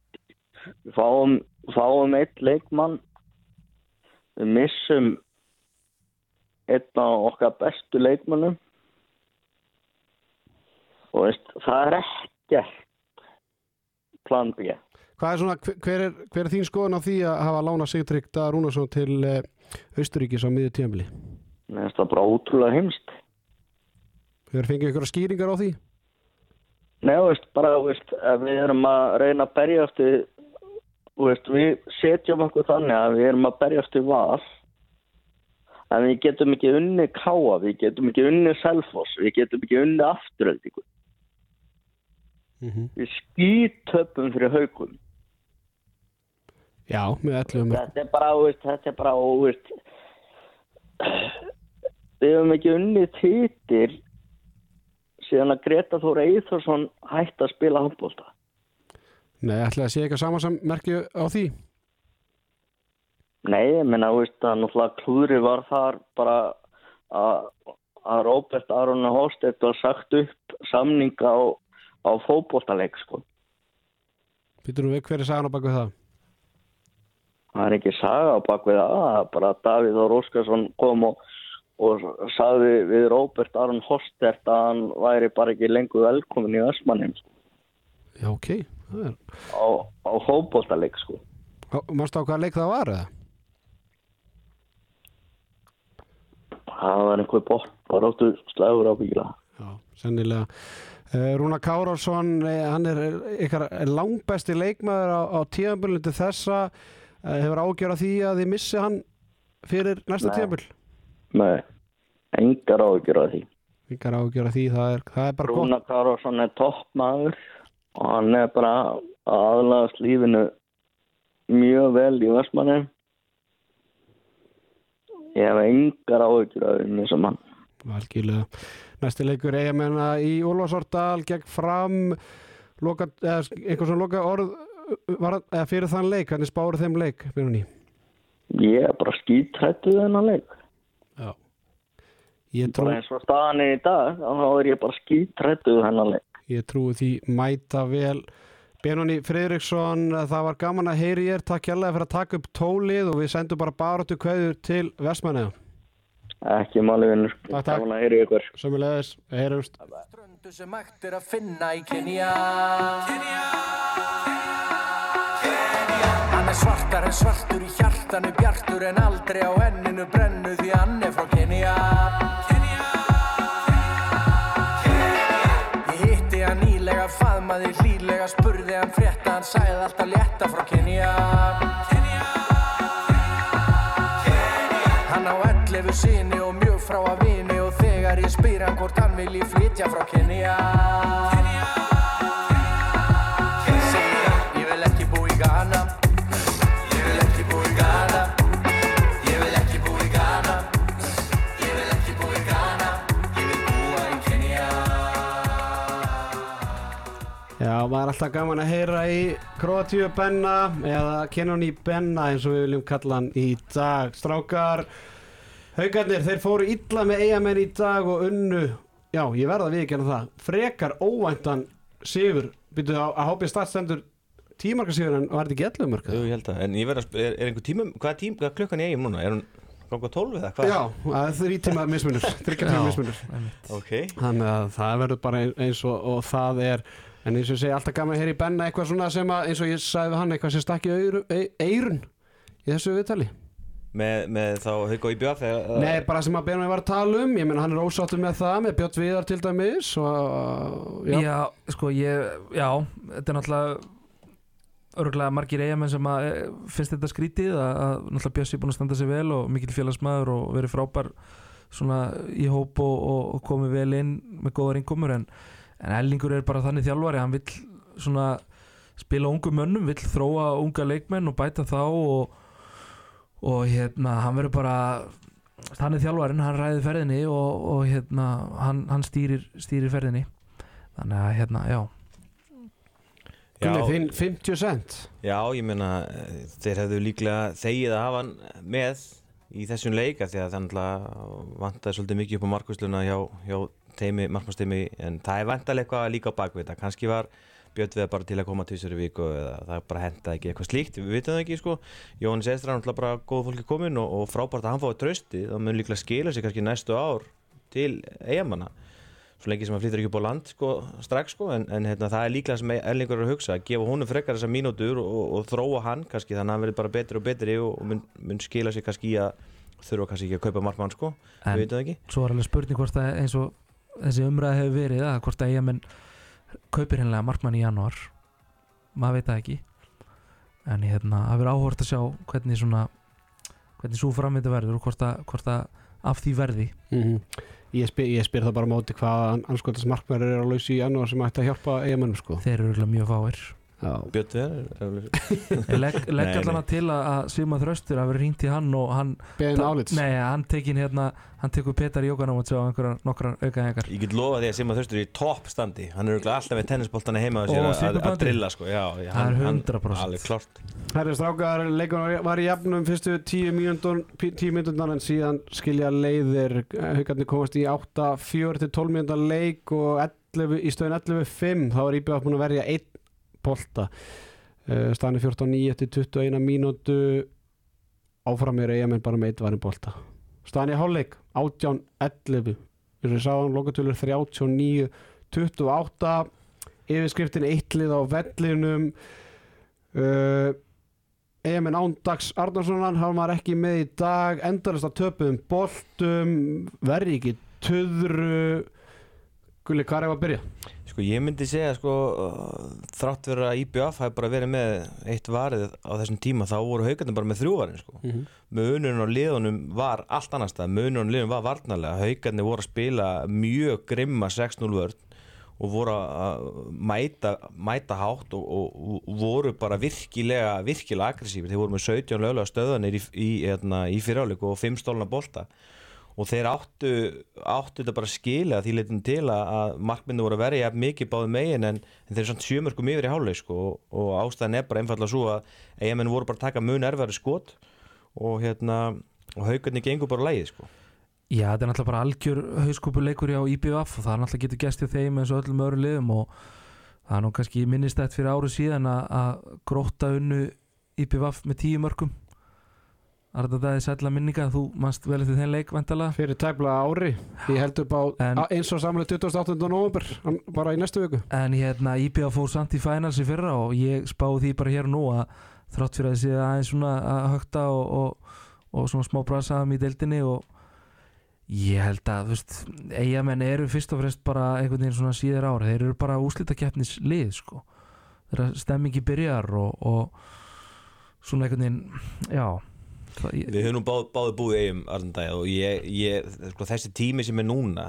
við fáum, fáum eitt leikmann við missum einn af okkar bestu leikmannum og veist, það er ekkert plan B Hvað er svona, hver- er, hver er þín skoðun á því að hafa lána Sigtrygg Daða Rúnarsson til uh, Austuríkis á miður tíðanbili? mér finnst það bara ótrúlega heimst Hefur fengið ykkur skýringar á því? Nei, veist, bara, veist, við erum að reyna að berjast við, þú veist, við setjum okkur þannig að við erum að berjast við val, en við getum ekki unni káa, við getum ekki unni selfoss, við getum ekki unni afturöldingu. Mm Við skítöpum fyrir haugum. Já, með 11 mörg Þetta er bara, veist, þetta er bara, veist, við höfum ekki unni titil síðan að Greta Þóra Eithvarsson hætti að spila handbólta. Nei, ætlaði að sé eitthvað samansammerki á því? Nei, ég menna, þú að náttúrulega klúðri var þar bara að, að Róbert Aron Hóstedt var sagt upp samninga á, á fótboltaleik, sko. Býtur nú við hver er sagan á baku það? Það er ekki saga á bakvið það, það er bara Davíð Þór Óskarsson kom og, og sagði við Róbert Aron Hóstedt að hann væri bara ekki lengur velkomin í Ösmannum sko, Já, ok er- á, á fótboltaleik, sko. Manstu á hvaða leik það var eða? Það var einhver bort, bara áttu slagur á bíla. Já, sennilega uh, Rúna Kárásson, eh, hann er ykkar langbesti leikmaður á, á tíðanbölinu til þessa uh, hefur ágjör því að þið missi hann fyrir næsta tíðanböl Nei, engar af því. ykkar ágjör því, það er, það er bara gott Rúna Karlsson er toppmaður og hann er bara að aðlagast lífinu mjög vel í Vestmanni ég hef engar áhyggjur af henni sem hann Algjörlega. Næsti leikur eigamenna í Úlfarsordal gegn fram loka, eða einhver svona loka orð var, eða fyrir þann leik, hvernig spáru þeim leik Björnni? Ég er bara skítrættuð þennan leik. Já Ég, trú, eins og staðan er í dag, þá er ég bara skítrættuð þennan leik. Ég trúi því mæta vel. Benóni Friðriksson, það var gaman að heyri ég Takk hérlega fyrir að taka upp tólið og við sendum bara baráttu kveður til Vestmanneða Ekki máli vinnur. Takk, takk. Gaman að heyri ykkur. Sömulegis, heyrumst. Ströndu sem hægt er að finna í Kenya Hann er svartar en svartur í hjartanu bjartur en aldrei á enninu brennu því hann er frá Kenya faðmaði hlýlega, spurði hann frétta, hann sagði alltaf létta frá Kenya. Hann á 11 sinni og mjög frá að vini og þegar ég spyr hann hvort hann vilji flytja frá Kenya Maður er alltaf gaman að heyra í Kroatíu Benna eða Kenoni Benna eins og við viljum kalla hann í dag. Strákar, haugarnir, þeir fóru illa með eigamenn í dag og unnu, já, ég verða að viðkjanna það, frekar óvæntan sigur, byrjuðu að, hópið startstendur tímarkasigur en var þetta ekki 11 mörg? Jú, ég held að, en ég verð að, er, er einhver tíma, hvað tím, hvað klukkan í eigum núna? Er hún ganga 12 eða hvað? Já, það er þrý tíma mismunur, þryggja tíma mismunur. Ok, Þannig að það verður bara eins og, og það er en eins og ég segi alltaf gaman að heyra í Benna eitthvað svona sem að eins og ég sagði við hann eitthvað sem stakki eirun, eirun í þessu viðtali. Með, með þá Hauko í þegar Nei, bara sem að Benna var að tala um. Ég meina hann er ósáttur með það með Björn Viðar til dæmis og já, Já, sko ég, já, þetta er náttúrulega örgulega margir eigamenn sem að eh, finnst þetta skrítið að, að náttúrulega Bjössi er búin að standa sig vel og mikil félagsmaður og verið frábær svona í hóp og, og, og komið vel inn með góðar innkomur en, en Ellingur er bara þannig þjálfari hann vill svona spila ungum mönnum, vill þróa unga leikmenn og bæta þá og, og hérna, hann verður bara hann er þjálfarinn, hann ræði ferðinni og, og hérna, hann, hann stýrir, stýrir ferðinni. Þannig að hérna, já. Þinn 50 cent. Já, ég meina, eh, þeir hefðu líklega þegið að hafa hann með í þessum leika því að þannig að vantaði svolítið mikið upp á markvæsluna hjá, hjá teimi, markmannsteimi en það er vantalega eitthvað líka á bakvita kannski var Björn við bara til að koma tvisur í viku eða það bara hentaði ekki eitthvað slíkt við vitum það ekki sko. Jóhannes Estra er náttúrulega bara góð fólki komin og, og frábært að hann fái trösti þá mun líklega skila sig kannski næstu ár til eigamanna svo lengi sem hann flyttur ekki upp á land sko, strax sko, en, en hérna, það er líklega sem Erlingur er að hugsa að gefa honum frekar þessar mínútur og, og þróa hann kannski þannig að hann verður bara betri og betri og, og mun, mun skila sig kannski í að þurfa kannski ekki að kaupa markmann sko, En- við veitum það ekki. svo er alveg spurning hvort það eins og þessi umræði hefur verið að hvort að eigamenn kaupir hennilega markmann í janúar maður veit það ekki. En hérna, það verður áhort að sjá hvernig svona hvernig svo framvindu verður og hvort að, hvort að af því verði. Mm ég, spyr, ég spyr það bara á móti hvað anskotas markverður er að lausa í janúar sem ætti að hjálpa eigamennum sko. Þeir eru mjög fáir Björn þegar Legg allan að til að Svima Þraustur hafi ringt í hann og hann Beðin álits. Nei, hann tekin hérna Hann tekur Petar Jókan á að sjá einhverja nokkra aukaðhengar Ég get lofa því að Svima Þraustur er í toppstandi Hann er alltaf með tennisbóltana heima að drilla sko. Já, hann, Það er 100% Allir klart Herri Strákar, leikun var í jafnum fyrstu tíu mjöndunar En síðan skilja leiðir. Haukarnir komast í 8-4 til 12 mjöndar leik Og 11, í stöðin 11-5 Þá er Íbjáð búin að verja 1 polta uh, staðin 14.9 eftir 21 mínútu. Áfram er eigamenn bara með eitt varin polta staðin í hálfleik 18.11 við sáum lokatölur 39.28 yfirskriftin eittlið á vellinum. Eh, uh, eigamenn ándags Arnarssonan hafa maður ekki með í dag. Endalist að töpuðum boltum. Verði ekki töðru Gulli, hvað er það að byrja? Sko ég myndi segja sko þrátt verið að IBF hafi bara verið með eitt varið á þessum tíma þá voru haugarnir bara með þrjú varin sko. Mm -hmm. Munurinn á liðunum var allt annars stað, munurinn á liðunum var varnarlega haugarnir voru að spila mjög grimma 6-0 vörn og voru að mæta, mæta hátt og, og, og voru bara virkilega, virkilega aggressífir þeir voru með 17 lögulega stöðanir í, í, í, í fyriráleiku og 5 stólna bolta og þeir áttu, áttu þetta bara að skila því leitum til að, markmyndu voru að verja mikið báði megin en, en þeir eru samt sjömörkum yfir í háleik sko, og, og ástæðan er bara einfallega svo að eigamenn voru bara að taka mun erfæri skot og hérna og haugarnir gengur bara lægið sko. Já, þetta er náttúrulega bara algjör hauskúpuleikur hjá IBF og það er náttúrulega getur gæst í þeim eins og öllum öðrum liðum og það er nú kannski minnistætt fyrir árið síðan að, gróta unnu IBF með tíu mörgum Arða það er sætla minninga þú mannst vel eftir þeim leik vantala fyrir tæpla ári. Ég held upp á En- eins og samlega 28. november bara í næstu viku. En hérna IBF fór samt í finals í fyrra og ég spáði því bara hér og nú að þrátt fyrir að þessi aðeins svona að högta og, og, og svona smá brasaðum í deildinni og ég held að þú veist, eigamenn eru fyrst og fremst bara einhvern veginn svona síðar ára þeir eru bara úslitakeppnis lið sko. Þeirra stemmingi byrjar og, og svona einhvern veginn já. það, ég, Við höfum nú báð, báði búið eigum Arndæð og ég, ég, sko, þessi tími sem er núna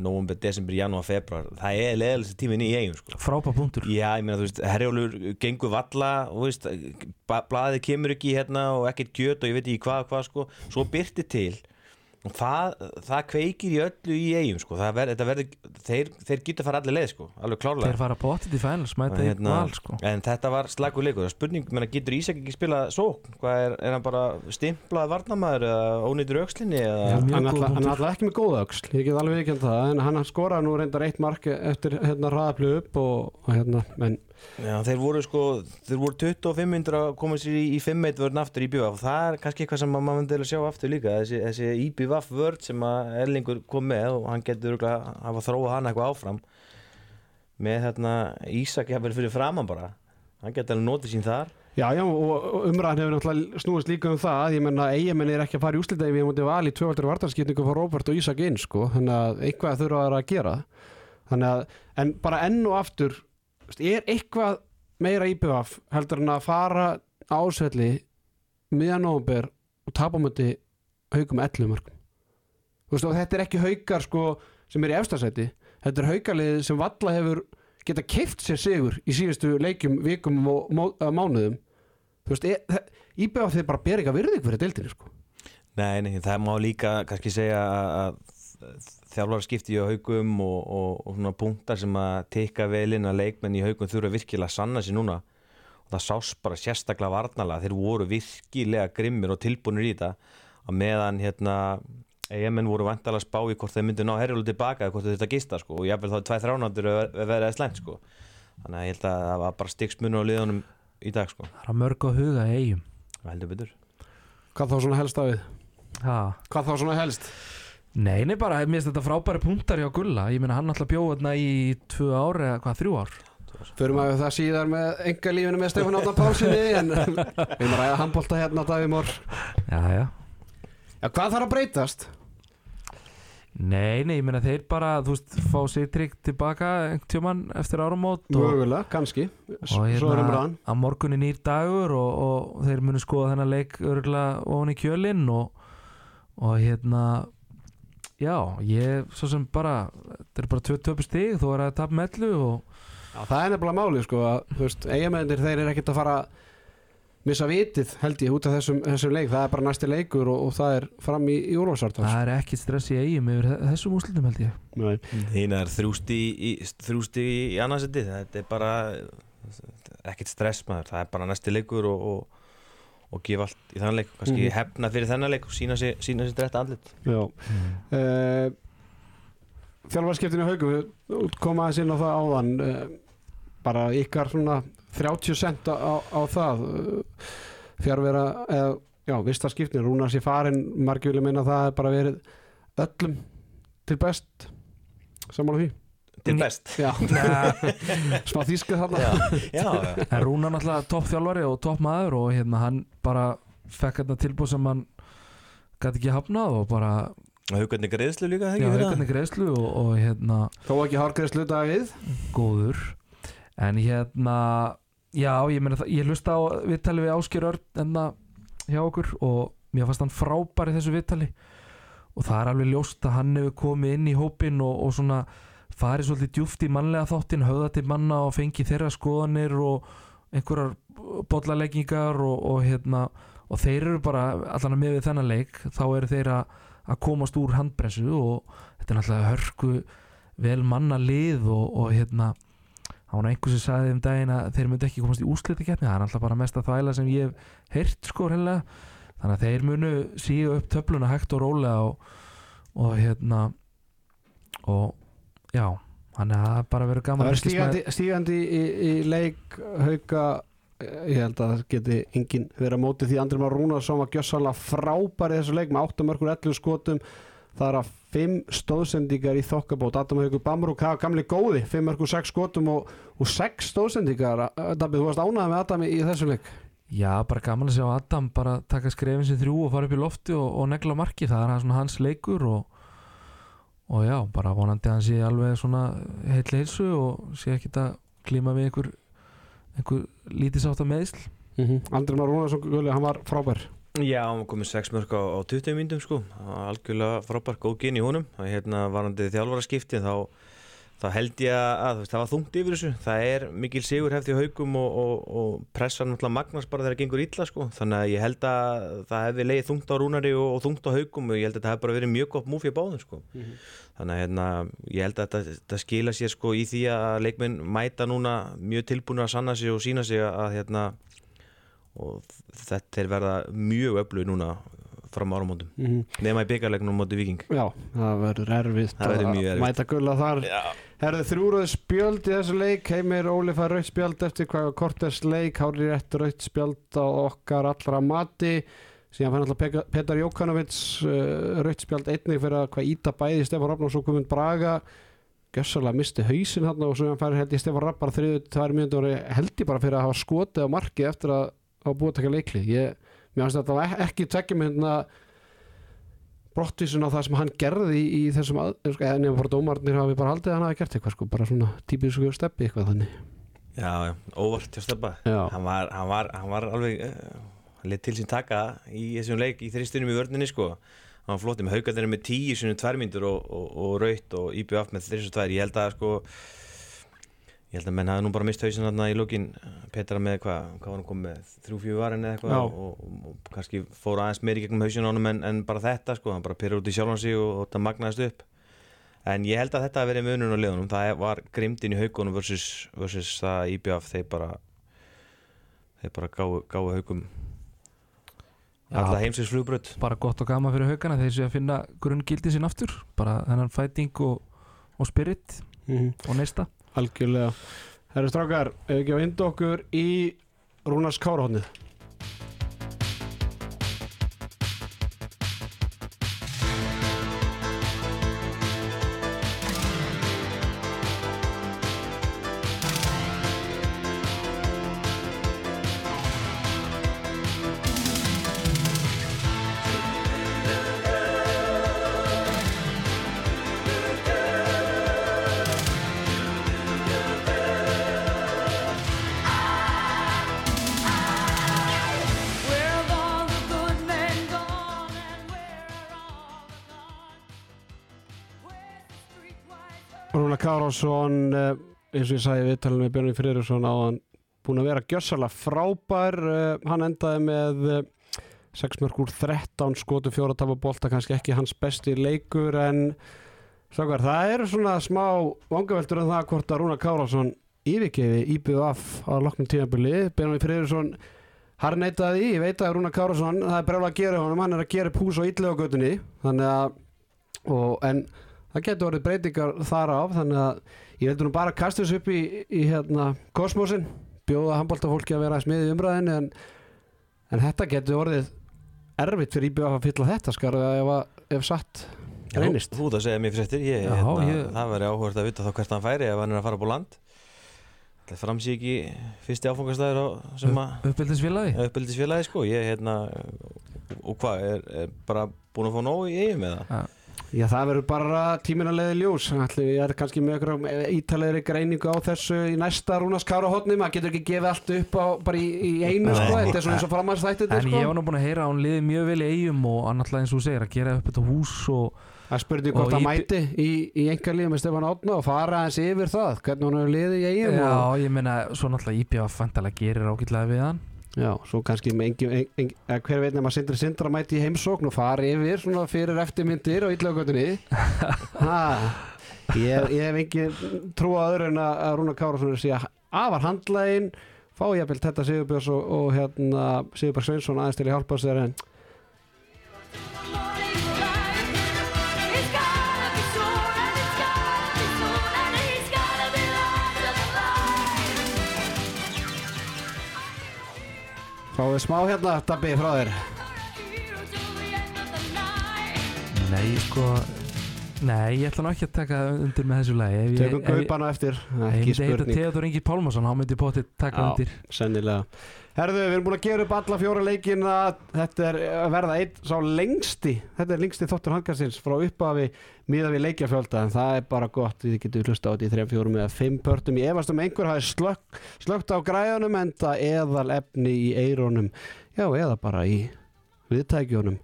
november, desember, janúar, februar það er leðalega tímin í eigum sko. frábær punktur Já, ég meina, þú veist, herjólur gengur valla og veist, blaðið kemur ekki hérna og ekkert gjöt og ég veit ekki hvað, hvað sko, svo byrti til og það, það kveikir í öllu í eigum sko, það ver, þetta verður þeir, þeir geta fara allir leið sko, alveg klárlega. Þeir fara bóttið í finals mæta í Hérna, val sko. En þetta var slagur leikur. Spurning, menna, getur Ísak ekki spilað sókn? Hvað er, er hann bara stimplað varnamæður eða ónýtur aukslinni? Mjög hann er alltaf- ekki með góða öxl ég get alveg ekki um það en hann skoraði nú reyndar eitt mark eftir hérna hraðaplu upp og, og hérna en Já, þeir voru sko Þeir voru 25 myndur að koma sér í, í 5-1 vörn aftur í BVF og það er kannski eitthvað sem maður myndi að sjá aftur líka þessi, þessi IBVF vörn sem að Erlingur kom með og hann getur að hafa þróað hann eitthvað áfram. Með hérna Ísak jafnvel fyrir framann bara. Hann getur alveg notið sín þar. Já, já, og umræðan hefur náttúrulega snúist líka um það. Ég menna eigamenn er ekki að fara í úslita ef ég múti val í tvöfaldur vartarskipningu fyrir Róbert og Ísak inn sko, þannig að eitthvað þurfa þær að gera. Þannig að, en bara enn og aftur er eitthvað meira íbjöf heldur en að fara ásvelli miðan nóvumber og tapa á möti haugum 11 mörgum þetta er ekki haugar sko sem er í efstasæti þetta er haugalið sem valla hefur geta keift sér sigur í síðustu leikjum, vikum og mó- mánuðum. Veist, íbjöf þeir bara ber ekki að virðing fyrir deildinni sko. Nei, nei, það má líka kannski segja að þjálfara skipti í haugum og, og, og svona punktar sem að tekka vel inn að leikmenn í haugum þurfa virkilega að sanna sér núna. Og það sást bara sérstaklega varnalega þeir voru virkilega grimmir og tilbúinir í þetta. Að meðan hérna EMN voru vantalega að spá í hvort þeir myndi ná herjulega tilbaka eða hvort þeir þetta gista sko. Og jáfnvel þá tvæ þránandur að vera eða slæmt sko. Þannig að ég held að það var bara stigsmunur á liðunum í dag sko, það er mörg á huga í eigum hvað þá svona helst að við? ha. hvað þá svona helst? Nei, nei bara, mér finnst þetta frábæri punktar hjá Gulla. Ég meina hann alltaf bjóð þarna í tvö ár eða hvað, þrjú ár? Förum að það síðar með enga lífinu með Stefán Átna Pálssoni en við erum að ræða handbólta hérna Davíð Mór Já, já. Já, hvað þarf að breytast? Nei, nei, ég meina þeir bara, þú veist, fá sér trygg tilbaka tjóman eftir áramót og, Mögulega, kannski. Svo er hérna umræðan að morgun er nýr dagur og, og þeir munu skoða þennan leik örgulega ofan í kjölinn og, og hérna já, ég svo sem bara þetta er bara 20 stig, þú er að tapa mellu og Já, það er nefnilega málið sko að, þú veist, eigamennir þeir eru ekkert að fara missa vitið held ég út af þessum, þessum leik. Það er bara næsti leikur og, og það er fram í, í úrvalsartans það er ekkit stress í eigum yfir þe- þessum úslitum held ég. Nei. Þín er þrjústi í, þrjústi í annarsetti þetta er bara ekkert stress maður, það er bara næsti leikur og, og, og gefa allt í þann leik. Kannski Mhm. hefna fyrir þennan leik og sína sér, sína sér drætt andlit. Já. Uh, Þjálfarskiptinu haugum við koma aðeins inn á það áðan uh, bara ykkar svona 30 cent á, á það uh, fjárvera eða já, vista skiptinu, Rúnar sér farin margir vilja meina að það er bara verið öllum til best. Samála því til best. Já, smá þýska þarna. Já, já, en Rúna náttúrulega topp þjálfari og topp maður og hérna hann bara fekk hérna tilbúð sem hann gæti ekki hafnað og bara haugarnir greiðslu líka já, haugarni greiðslu og, og hérna Þó ekki hárgreðslu Davíð? Góður. En hérna já, ég meina það, ég hlusta á viðtali við Áskjör Örn enna hjá okkur og mér fannst hann frábær í þessu viðtali. Og það er alveg ljóst að hann hefur komið inn í hópin og, og svona farið svolítið djúft í mannlega þáttin höfða til manna og fengið þeirra skoðanir og einhverjar bollaleggingar og, og hérna og þeir eru bara allan að með við þennan leik þá eru þeir að að komast úr handbressu og þetta er náttúrulega hörku vel manna lið og, og hérna það var nú einhver sem sagði um daginn að þeir myndi ekki komast í úslitakeppni það er náttúrulega bara mesta þvæla sem ég hef heyrt sko hreinlega. Þannig að þeir munu síga upp töfluna hægt og rólega og, og hérna og já þannig að það er bara verið gaman Það að er stígandi, stígandi í, í leik hauka ég held að það geti enginn verið að móti því Andri Már Rúnarsson var gjössalega frábær í þessu leik með 8 mörgur 11 skotum. Það er að 5 stóðsendingar í þokkabót. Adam Haugur Bamrúk hafa gamli góði 5 mörgur 6 skotum og, og 6 stóðsendingar. Dabbi, þú varst ánægð með Adam í, í þessu leik? Já, bara gaman að sjá Adam bara taka skrefin sem þrjú og fara upp í lofti og, og negla marki, það er hans leikur og, og já, bara vonandi að hann sé alveg svona heitli heilsu og sé ekki að klíma við einhver, einhver að meðsl mm -hmm. Andri Már Rúnarsson, Gulli, hann var frábær. Já, hann var komið 6 mörg á, á 20 myndum sko, algjörlega frábær góð gyn í honum, það er hérna varandi þjálfara skipti þá, þá held ég að veist, það var þungt yfir þessu, það er mikil sigur hefði haugum og, og, og pressan náttúrulega magnast bara þegar það gengur illa sko, þannig að ég held að það hefði leið þungt á rúnari og, og þungt á haugum og ég held að það hefði bara verið mjög gott múfi á báðum sko, þannig að hérna, ég held að þetta skila sér sko í því að leikminn mæta núna mjög tilbúinur að sanna sig og sína sig að hérna og þetta er verða mjög öflug núna fram á áramóndum mm -hmm. nema í byggarleiknum á móti viking Já, það verður erfitt Það verður mjög að erfitt. mæta Gulla þar. Já. Herðu þrjúröð spjöld í þessu leik. Heimir Óli fær rautt spjöld eftir hvað Kortes leik. Hári rétt rautt spjöld á okkar allra mati. Síðan fann alltaf Petar Jókanovits uh, rautt spjöld einnig fyrir að hvað íta bæði Stefán Raffn og svo komund Braga. Gjössalega misti hausinn hann og svo fær held ég Stefán Raffn bara þriðu tvær og held ég bara fyrir að hafa skotið á marki eftir að hafa búið að taka leikli ég, mér finnst þetta var ekki tvekja myndina brottvísun á það sem hann gerði í, í þessum að, eða nefnum bara dómarnir hafi bara haldið að hann hafi gert eitthvað sko, bara svona típisku steppi eitthvað þannig. Já, já, óvart hjá Steppa hann var, hann var, hann var alveg uh, hann lit til sín taka í þessum leik í þristunum í vörninni sko. Hann var flottið með haugarnir með tíu sinni tværmyndur og, og, og raut og IBF með þriss og tvær. Ég held að sko ég held að menn hafi nú bara mist hausinn þarna í lókin Petra með hvað, hvað var hann komið með? Þrjú-fjú varin eða eitthvað? Og, og, og kannski fór aðeins meir í gegnum hausinn á honum en, en bara þetta sko, hann bara pyrra út í sjálfan sig og, og þetta magnaðist upp. En ég held að þetta hafi verið munun á liðunum. Það var grimdin í haugunum versus, versus það IBF þeir bara þeir bara gáu, gáu haugum alla heimsins flugbrödd bara gott og gaman fyrir haugana þeir séu að finna grunngildi sín aftur. Bara þennan fighting og, og spirit mm og neista algjörlega. Herru strákar, ef ekki að vinda okkur í Rúnars Kárahóðnið Kárásson eh, eins og ég sagði við talum með Björn Friðriksson á hann búin að vera gjössalega frábær eh, hann endaði með eh, 6 mörg úr 13 skotu fjóra tafa bolta kannski ekki hans besti leikur en Sákar, það eru svona smá vangaveltur en það hvort að Rúnar Kárásson yfirgefi IBF á loknum tímabili. Björn Friðriksson harneitaði í, ég veit að Rúnar Kárásson það er brjálega að gera honum, hann er að gera upp hús á illega göttunni þannig að og, en það getur orðið breytingar þar af þannig að ég veldur nú bara að kasta þessu upp í, í hérna kosmosin bjóða handbóltafólki að vera að smiði umræðinu en, en þetta getur orðið erfitt fyrir IBF að fylla þetta skar ef, að- ef satt reynist. Þú það segja mér fréttir ég, Já, hérna, ég- það væri áhugast að vita þá hvert hann færi ef hann er að fara á land. Það framsí ekki fyrsti áfangastæður sem að uppbyldisfélagi uppbyldisfélagi sko ég hérna og hvað, er, er bara búin að fá nóg í eigum eða? Já, það verður bara tímina leiði ljós. Ætli, ég er kannski með ykkur ítalegri greiningu á þessu í næsta Rúnas Kára hotni maður getur ekki gefið allt upp á, bara í, í einu sko, þetta er svona eins og framhansþættið en sko. ég var nú búin að heyra að hún liði mjög vel í eigum og hann alltaf eins og segir að gera upp þetta hús og Það spurði hvort það í- mæti í, í engarlíðum með Stefán Átna og fara aðeins yfir það hvernig hún hefur liðið í eigum já, og ég meina, svo náttúrulega Já, svo kannski engin, engin, hver veit nema Sindri Sindra mæti í heimsókn og fari yfir svona fyrir eftirmyndir og illagötunni ha, ég, ég hef engin trú á öðru en að að Rúna Kárasson sé að afar handlægin fá jafnvel þetta Sigurbjörns og, og hérna Sigurbjörn Sveinsson aðeins til að hjálpa sér en fáið smá hérna Dabbi frá þér. Nei, sko Nei, ég ætla nú ekki að taka undir með þessu lagi. Tökum gaupana eftir, Ef ég ekki myndi heita Theodor Ingi Pálmarsson, þá myndi potið taka Já, undir. sennilega Herðu, við erum búin að gera upp alla fjóra leikina Þetta er að verða einn sá lengsti Þetta er lengsti þáttur handkastins frá upphafi miða við leikjafjölda en það er bara gott, við getum hlusta á þetta í 3, 4 eða 5 pörtum, ég efast um einhver hafi slökk, slökkt á græðunum en það eðal efni í eirónum já, eða bara í viðtækjónum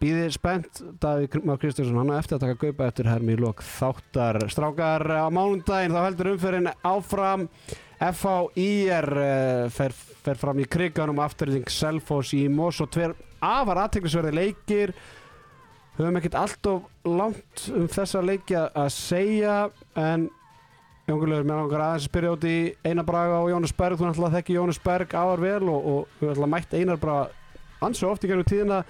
Býðið spennt, Davíð Már Kristjánsson, hann á eftir að taka gaupa eftir hermi í lok þáttar. Strákar á mánundaginn, þá heldur umferðin áfram. FHIR uh, fer, fer fram í kriganum afturling Selfoss í Mós og tver afar aðteklisverði leikir. Höfum ekkert allt of langt um þessa leiki að segja, en Jóngulegur, mér langar aðeins að spyrja út í Einar Braga og Jónas Berg. Þú náttúrulega þekki Jónas Berg áar vel og, og við ætla mætt Einar Braga ansi oft í gerðum tíðina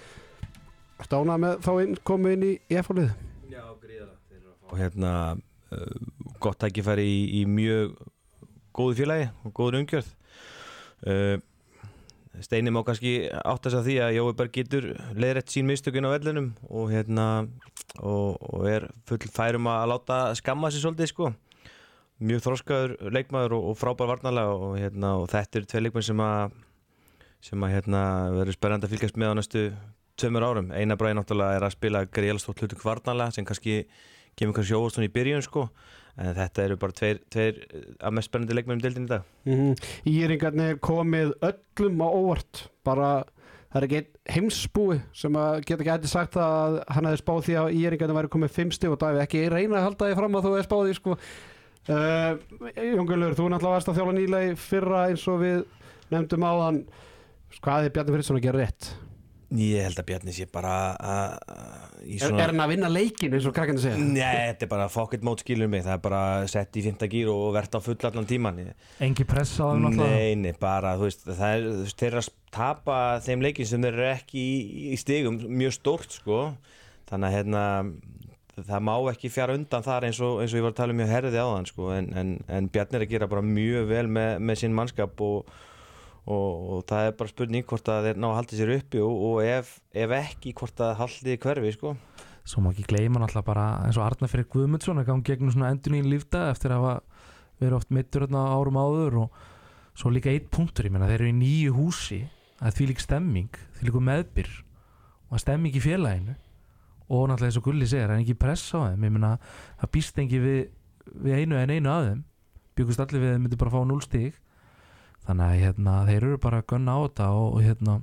Ertu ánað með þá inn, komu inn í EF-lið? Já, gríðalega og hérna uh, gott tækifæri í, í mjög góðu félagi og góður umgjörð. Uh, Steini má kannski átta sig að því að Jói Berg getur leiðrætt sín mistökun á vellinum og hérna og, og er full færum að láta skamma sér svolítið sko. Mjög þroskaður leikmaður og, og frábær varnalega og, hérna, og þetta eru tvei leikmenn sem að sem að hérna verður spennandi að fylgjast með á næstu tveimur árum. Einar bræði náttúrulega er að spila greiðlega stótt hlutu kvarnalega sem kannski kemur kannski óvast hún í byrjun sko en þetta eru bara tveir, tveir að mest spennandi leikmennum dildin í dag. Mm -hmm. Íringarnir komið öllum á óvart bara það er ekki heimsbúi sem að geta ekki eitthvað sagt að hann hefði spáð því að Íringarnir væri komið fimm stig og það hefði ekki reyna að halda því fram að þú hefði spáð því sko uh, Jóngulur, þú náttúrulega varst að þjála nýlega í fyrra eins og við nefndum á hann hvað er Bjarni Friðsson að gera rétt? Ég held að Bjarni sé bara að, í Er, er hann að vinna leikin eins og krakkandi segja? Nei, þetta er bara pocket mode skilur mig, það er bara sett í fymta gýr og verðt á full allan tíman Engi pressa á þeim náttúrulega? Nei, nei, bara, þú veist, það er, þú veist, þeir eru að tapa þeim leikin sem þeir eru ekki í, í stigum mjög stórt, sko. Þannig að, hérna, það má ekki fjara undan þar eins og, eins og ég var að tala um mjög herði á þann, sko, en, en, en Bjarni er að gera bara mjög vel með, með sín mannskap og Og, og það er bara spurning hvort að þeir ná að halda sér uppi og, og ef, ef ekki hvort að haldi hverfi sko. Svo má ekki gleyma náttúrulega bara eins og Arnar Freyr Guðmundsson að ganga gegnum svona endur nýjum lífdag eftir að verið oft mittur árum áður og svo líka eitt punktur, ég menna þeir eru í nýju húsi að því lík stemming, því líku meðbyr og að stemming í félaginu og náttúrulega eins og Gulli segir, það er ekki press á þeim, ég menna það býst engi við, við einu en einu af þeim byggust allir við að þeim myndi bara fá 0 stig þannig að hérna, þeir eru bara að gunna á þetta og, og hérna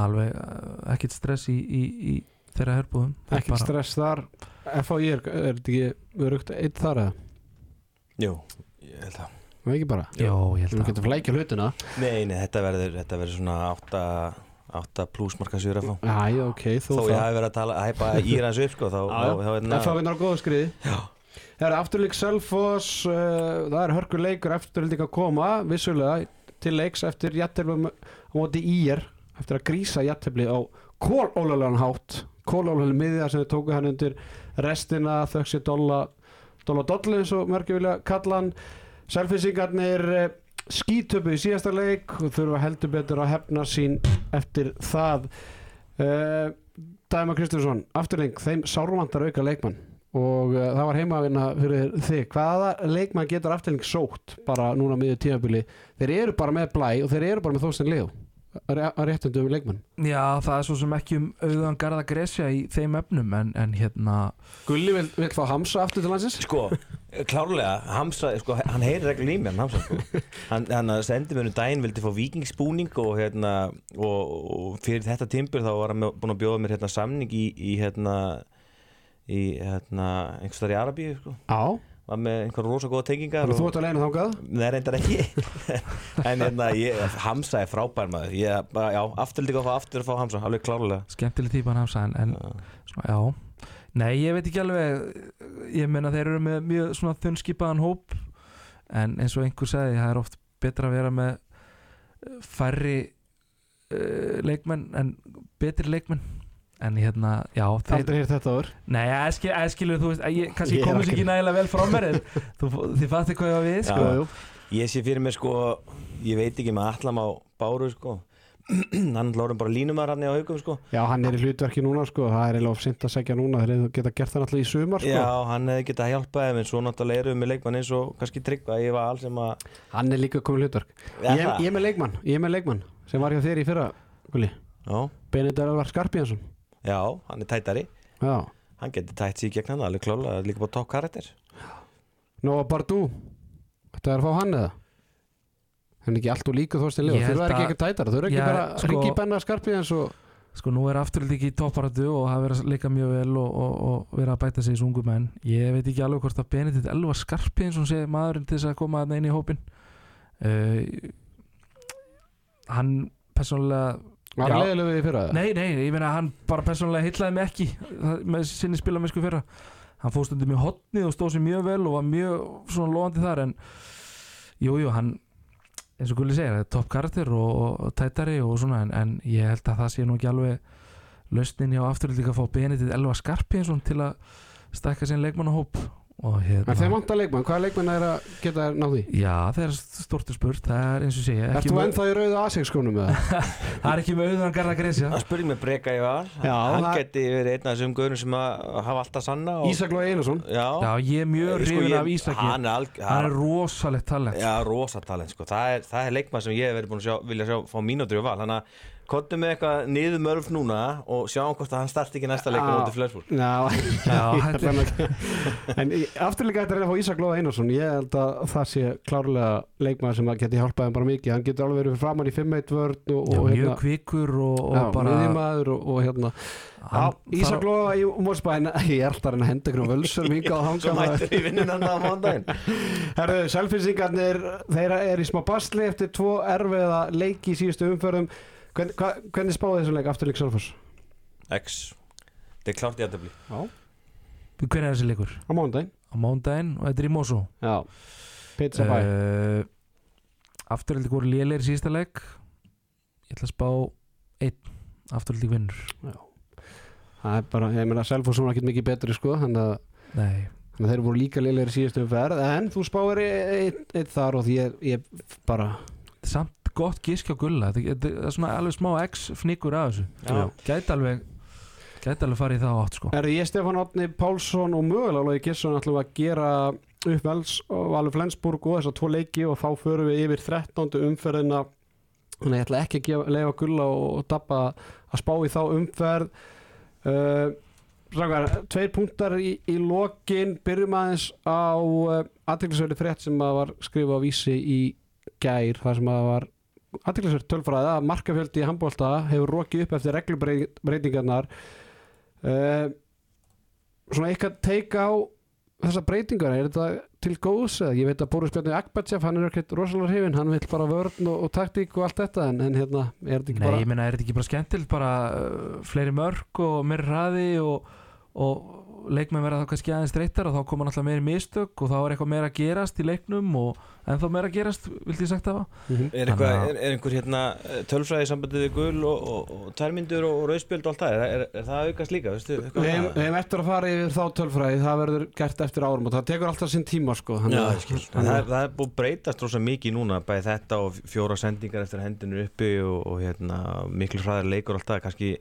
alveg uh, ekkert stress í, í, í þeirra herbúðum. Þeir Ekkert bara- stress þar. FHI er, er þetta ekki örugt eitt þar eða? Jú, ég held að Það ekki bara? Jó, ég held Þú að getur flækja hlutina. Nei, nei, þetta verður, þetta verður svona 8, 8 plussmarka sér að fá Æ, ok, þú Þó ég hafi verið að tala, hæpa í hans upp sko, þá, þá, þá, þá, FH vinnar á góða skriði. Já. Það er afturleik Selfoss uh, Það er hörkur leikur eftirleik að koma Vissulega til leiks eftir jættelum á móti ír Eftir að grísa jættefli á kólólulegan hátt. Kólólulegan miðja sem þau tóku hann undir restina þögsi dolla Dolla dollu eins og mörgir vilja kalla hann. Selfissingarnir uh, skítöpu í síðasta leik og þurfa heldur betur að hefna sín eftir það. Uh, Dæma Kristjánsson, afturleik þeim sárvantar auka leikmann og uh, það var heimavinna fyrir þig. Hvaða leikmann getur afturleik sótt bara núna miður tímabili? Þeir eru bara með blæ og þeir eru bara með þóstin leo að réttundum leikmann Já, það er svo sem ekki um auðan garða gresja í þeim efnum en, en hérna Gulli vil, vil fá Hamsa aftur til landsins? Sko, klárlega, Hamsa, sko, hann heyrir í mér, hann Hamsa, sko. Hann, hann sendi mér um daginn, vildi fá vikingsbúning og, hérna, og, og fyrir þetta tímpur þá var hann búinn að bjóða mér hérna, samning í, í hérna, í hérna, einhvers þar í Arabíu, sko. Já, var með einhver rosa góða tengingar þú ert að leina þangað? Nei, reyndar ekki. En hérna, ég, Hamza er frábær maður. Ég, bara, já, aftur líka að fá aftur að fá Hamza Alveg klárlega. Skemmtileg típan hafsa en, en svona, já. Nei, ég veit ekki alveg ég meina þeir eru með mjög svona þunnskipaðan hóp en eins og einhver sagði það er oft betra að vera með færri uh, leikmenn en betri leikmenn en hérna, já þeir, Aldrei hér þetta áður. Nei, æskil, æskilu, þú veist ég, kannski Ég komist ekki- ekki nægilega vel frá mér en þú, þið fattu hvað ég var við sko. Já. Ég sé fyrir mig sko Ég veit ekki með allam á Báru sko. Hann lórum bara línumar hann á haugum sko. Já, hann er í hlutverki núna sko. Það er eiginlega of sint að segja núna. Þeir geta gert það náttúrulega í sumar sko. Já, hann hefði getað að hjálpa þeim en svo náttúrulega erum við með leikmann eins og kannski tryggva. Ég var alls sem að Hann er líka komið hlutverk. Ég, ég er með leikmann. Ég er með leikmann Sem var hjá þér í fyrra Gulli. Já, Benedikt Elvar Skarpíðansson já, hann er tætari. Já. Hann geti tætt sér gegn hann alveg klálega líka bara topp karakter. Nóa Bardú Þetta er að fá hann eða? Hann er ekki allt og líka Ég Þeir held eru ekki ekki tætara Þau eru ekki Já, bara sko-. Ringi Benna Skarpíðans og Sko nú er afturlega ekki í topparatu og hafa verið að leika mjög vel og, og, og verið að bæta sig í sungu menn. Ég veit ekki alveg hvort að Benedikt Elvar Skarpi eins og sé maðurinn til þess að koma að inn í hópin uh, hann persónulega Var Já. leiðilegu í fyrra? Nei, nei, ég meina hann bara persónulega hitlaði mig ekki með sinni spilamennsku fyrra. Hann fór stundum í hotnið og stóð sér mjög vel og var mjög svona loðandi þar en jú, jú, hann eins og Gulli segir, það er topp karakter og, og, tætari og svona en, en ég held að það sé nú ekki alveg lausnin hjá afturlíka að fá Benedikt Elva Skarpi eins og til að stakka sinn leikmannahóp hérna En þeir vantar leikmann Hvaða leikmann er að geta náði? Já, það er stort spurt, það er eins og segja Ert ekki þú með, ennþá í rauðu A6-skónum með það? það er ekki með auðvitað garða gresja Það spurði mig Breka ég var. Já, Hann það- geti verið einn af þessum gaurum sem að hafa alltaf sanna og... Ísak Lói Einarsson. Já, Já, ég er mjög Sko, hrifin ég- af Ísaki. Hann er, alg, hann er rosalegt talent. Já, rosa talent sko. það, er, það er leikmann sem ég hef verið búin að sjá, vilja sjá fá mínútur í val. Þannig að kontum með eitthvað niður mörf núna og sjáum hvort að hann starti ekki næsta leikur Já. út í Flensburg. Já, Já, þetta nú ekki- En afturleika þetta er að fá Ísak Lóa Einarsson. Ég held að það sé klárlega leikmaður sem að geti hjálpað þeim bara mikið. Hann getur alveg verið fyrir framann í 5-1 vörn og, Já, og mjög kvikur og, og já, bara miðjumaður og, og hérna Já, hann Ísak Lóa í Mórsbæn Ég er alltaf að henda ykkur um völsur Minga á Svo hanga selfinsingarnir Þeir eru í smá Hvern, hva, Hvernig spáði þessum leik afturleik Sölfoss? X. Þetta er klárt í aðtöfli Já, Hvernig er þessi leikur? á mánudaginn. Á mándaginn og þetta er í Mosó. Já, pizza bæ uh, Afturhaldi voru lélegir í síðasta leik. Ég ætla að spá einn. Afturhaldi vinnur. Það er bara, ég meina Selfoss var ekki mikið betri sko Þannig að Nei, Þannig að þeir voru líka í síðustu umferð En þú spáir eitt, eitt þar og því ég, ég bara þetta er samt gott gísk á gulla. Þetta er svona alveg smá X fnikur af þessu. Gæti alveg Gæti alveg farið í það átt sko. Er ég Stefán Átni Pálsson og mögulega Lói Gisson ætlum að gera upp Vels og Valur Flensburg og þessar tvo leiki og þá förum við yfir 13. umferðina. Þannig að ég ætla ekki að gefa, leifa gulla og, dabba að spá í þá umferð. Uh, Strákar, tveir punktar í, í lokin. Byrjum aðeins á uh, aðteglisverði frétt sem að var skrifa á vísi í gær þar sem að var aðteglisverð tölfræða að markafjöldi í handbólta hefur rokið upp eftir reglubreitingarnar. Uh, svona eitthvað teika á þessar breytingar, er þetta til góðs eða? Ég veit að Boris Bjarni Akbatsef hann er ekkert rosalega hrifin, hann vil bara vörn og, og taktík og allt þetta, en, en hérna er þetta ekki Nei, bara ég meina, er þetta ekki bara skemmtilt bara uh, fleiri mörg og meiri hraði og, og leikmenn verða þá kannski aðeins streytar og þá koma náttúrulega meiri mistök og þá er eitthvað meira að gerast í leiknum og ennþá meira að gerast, vildi ég sagt það? Mhm. Er, eitthvað, er, er einhver hérna tölfræði sambandið við gul og, og, og tærmyndur og, og rauðspjöld og allt það, er, er, er það að aukast líka, Við um hefum- eftir að fara yfir þá tölfræði það verður gert eftir árum og það tekur alltaf sinn tíma sko, þannig Já, það, að- er- það er búið breytast rosa mikið núna bæði þetta og fjóra sendingar eftir hendinu uppi og, og hérna, miklu hraðar leikur og allt það, kannski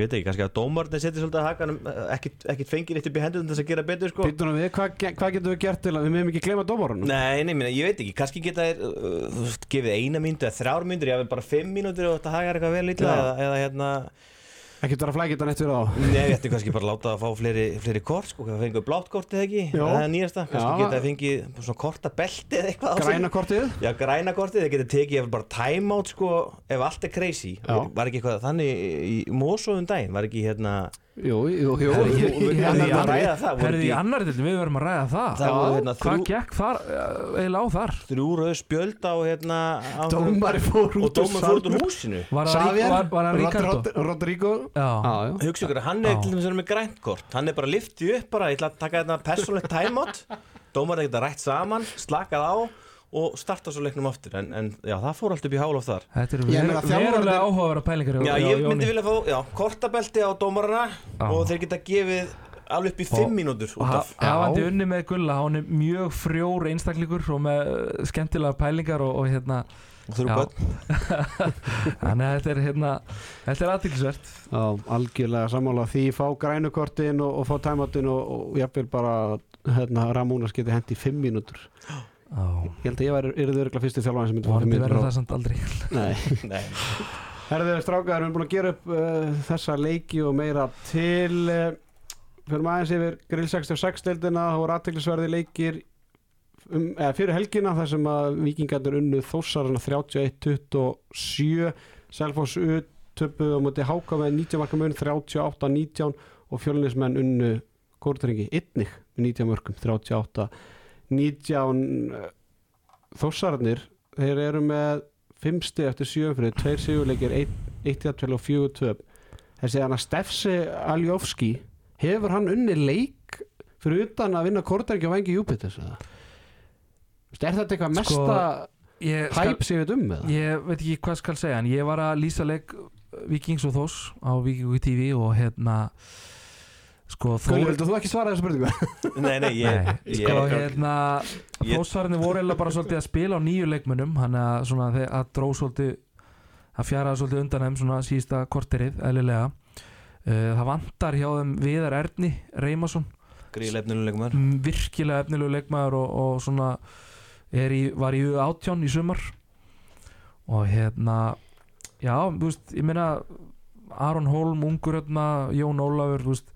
ég veit ekki, kannski að dómarnir setja svolítið að hakanum ekkit, ekkit fengir eitt upp í hendunum þess að gera betur sko. Býtum við, hvað, hvað getum við gert til að við meðum ekki gleyma dómarunum? Nei, nei, minna, ég veit ekki, kannski geta þér uh, þú veist, gefið eina mínútu eða þrjár mínútur, ég hafði bara fimm mínútur og þetta hagar eitthvað vel illa Já. eða, eða hérna, Ekki vera að flækja þetta neitt fyrir á nei, ég ætti kannski bara að láta það að fá fleiri, fleiri kort, sko, það fengið blátt kort eða ekki, Já. það er nýjasta, kannski geta það fengið svona korta belti eða eitthvað á sig. Græna kortið? Já, græna kortið, þeir geta tekið bara timeout sko, ef allt er crazy. Já. var ekki eitthvað þannig í Mosóðum daginn, var ekki hérna Jú, jú, jú. Herði í annar deildin, við verðum að ræða það. Hérna Hvað gekk þar, eh, eiginlega á þar? þrjú rauð spjöld á hérna á- Dómari fór og út dómar fór út úr húsinu? Rod- Rodrigo? Hugsa ykkur, hann er til dæmis að vera með græntkort hann er bara liftið upp bara, ég ætla að taka þetta persónlegt timeout dómar er ekkert að rætt saman, slakað á og starta svo leiknum aftur. En, en já, það fór allt upp í hálof þar. Þetta er Ég verulega áhugaverða pælingar Já, ég myndi vilja fá, já, kortabelti á dómarana Já. og þeir geta gefið alveg upp í fimm mínútur Og af. hafandi unni með Gulla, hann er mjög frjór einstaklingur og með eh, skemmtilega pælingar og, og hérna Þannig að þetta er hérna Þetta er aðtilsvert algjörlega sammála því fá grænukortin og, og fá tæmatin og, og jafnvel bara hérna, Ramónas geti hendi í fimm mínútur ég held að ég væri yrði örgulega fyrstu þjálfan sem myndi það samt aldrei. Nei. Nei, Herðu strákar, við erum búin að gera upp uh, þessa leiki og meira til uh, fyrir maður aðeins yfir Grill 66 deildina, það voru aðteglisverði leikir um, eða, fyrir helgina þar sem að vikingarnir unnu þósarana 31-27 Selfoss utöpuð á móti háka með 19 marka mun 38-19 og fjölunismenn unnu kórtringi einnig með 19 mörgum 38-19 þósararnir þeir eru með 5 stið eftir 7 fyrir 2 sigurleikir 1 jafnvel og 4 töp þessi hann að Stefsi Aljofski hefur hann unni leik fyrir utan að vinna kórtringi og vengi Júpiters er þetta eitthvað Sko, mesta hæp sem við um með það? ég veit ekki hvað skal segja En ég var að lýsa leik Vikings og Þós á Vikingu TV og hérna Sko Gulli, Þór vildu þú ekki svara þessu spurningu? nei, nei, ég, Nei, ég, sko hérna ég- Þósarni voru eða bara svolítið að spila á nýju leikmönnum hann að svona að dró svolítið að fjara svolítið undan þeim svona síðasta korterið, eðlilega. Uh, það vantar hjá þeim Viðar Erni Reymason, gríðlefnilegum þar mm, virkilega efnilegu leikmaður og, og svona er í, var í átján í sumar. Og hérna já, þú veist, ég meina Aron Holm, Ungur hérna, Jón Ólafur, þú veist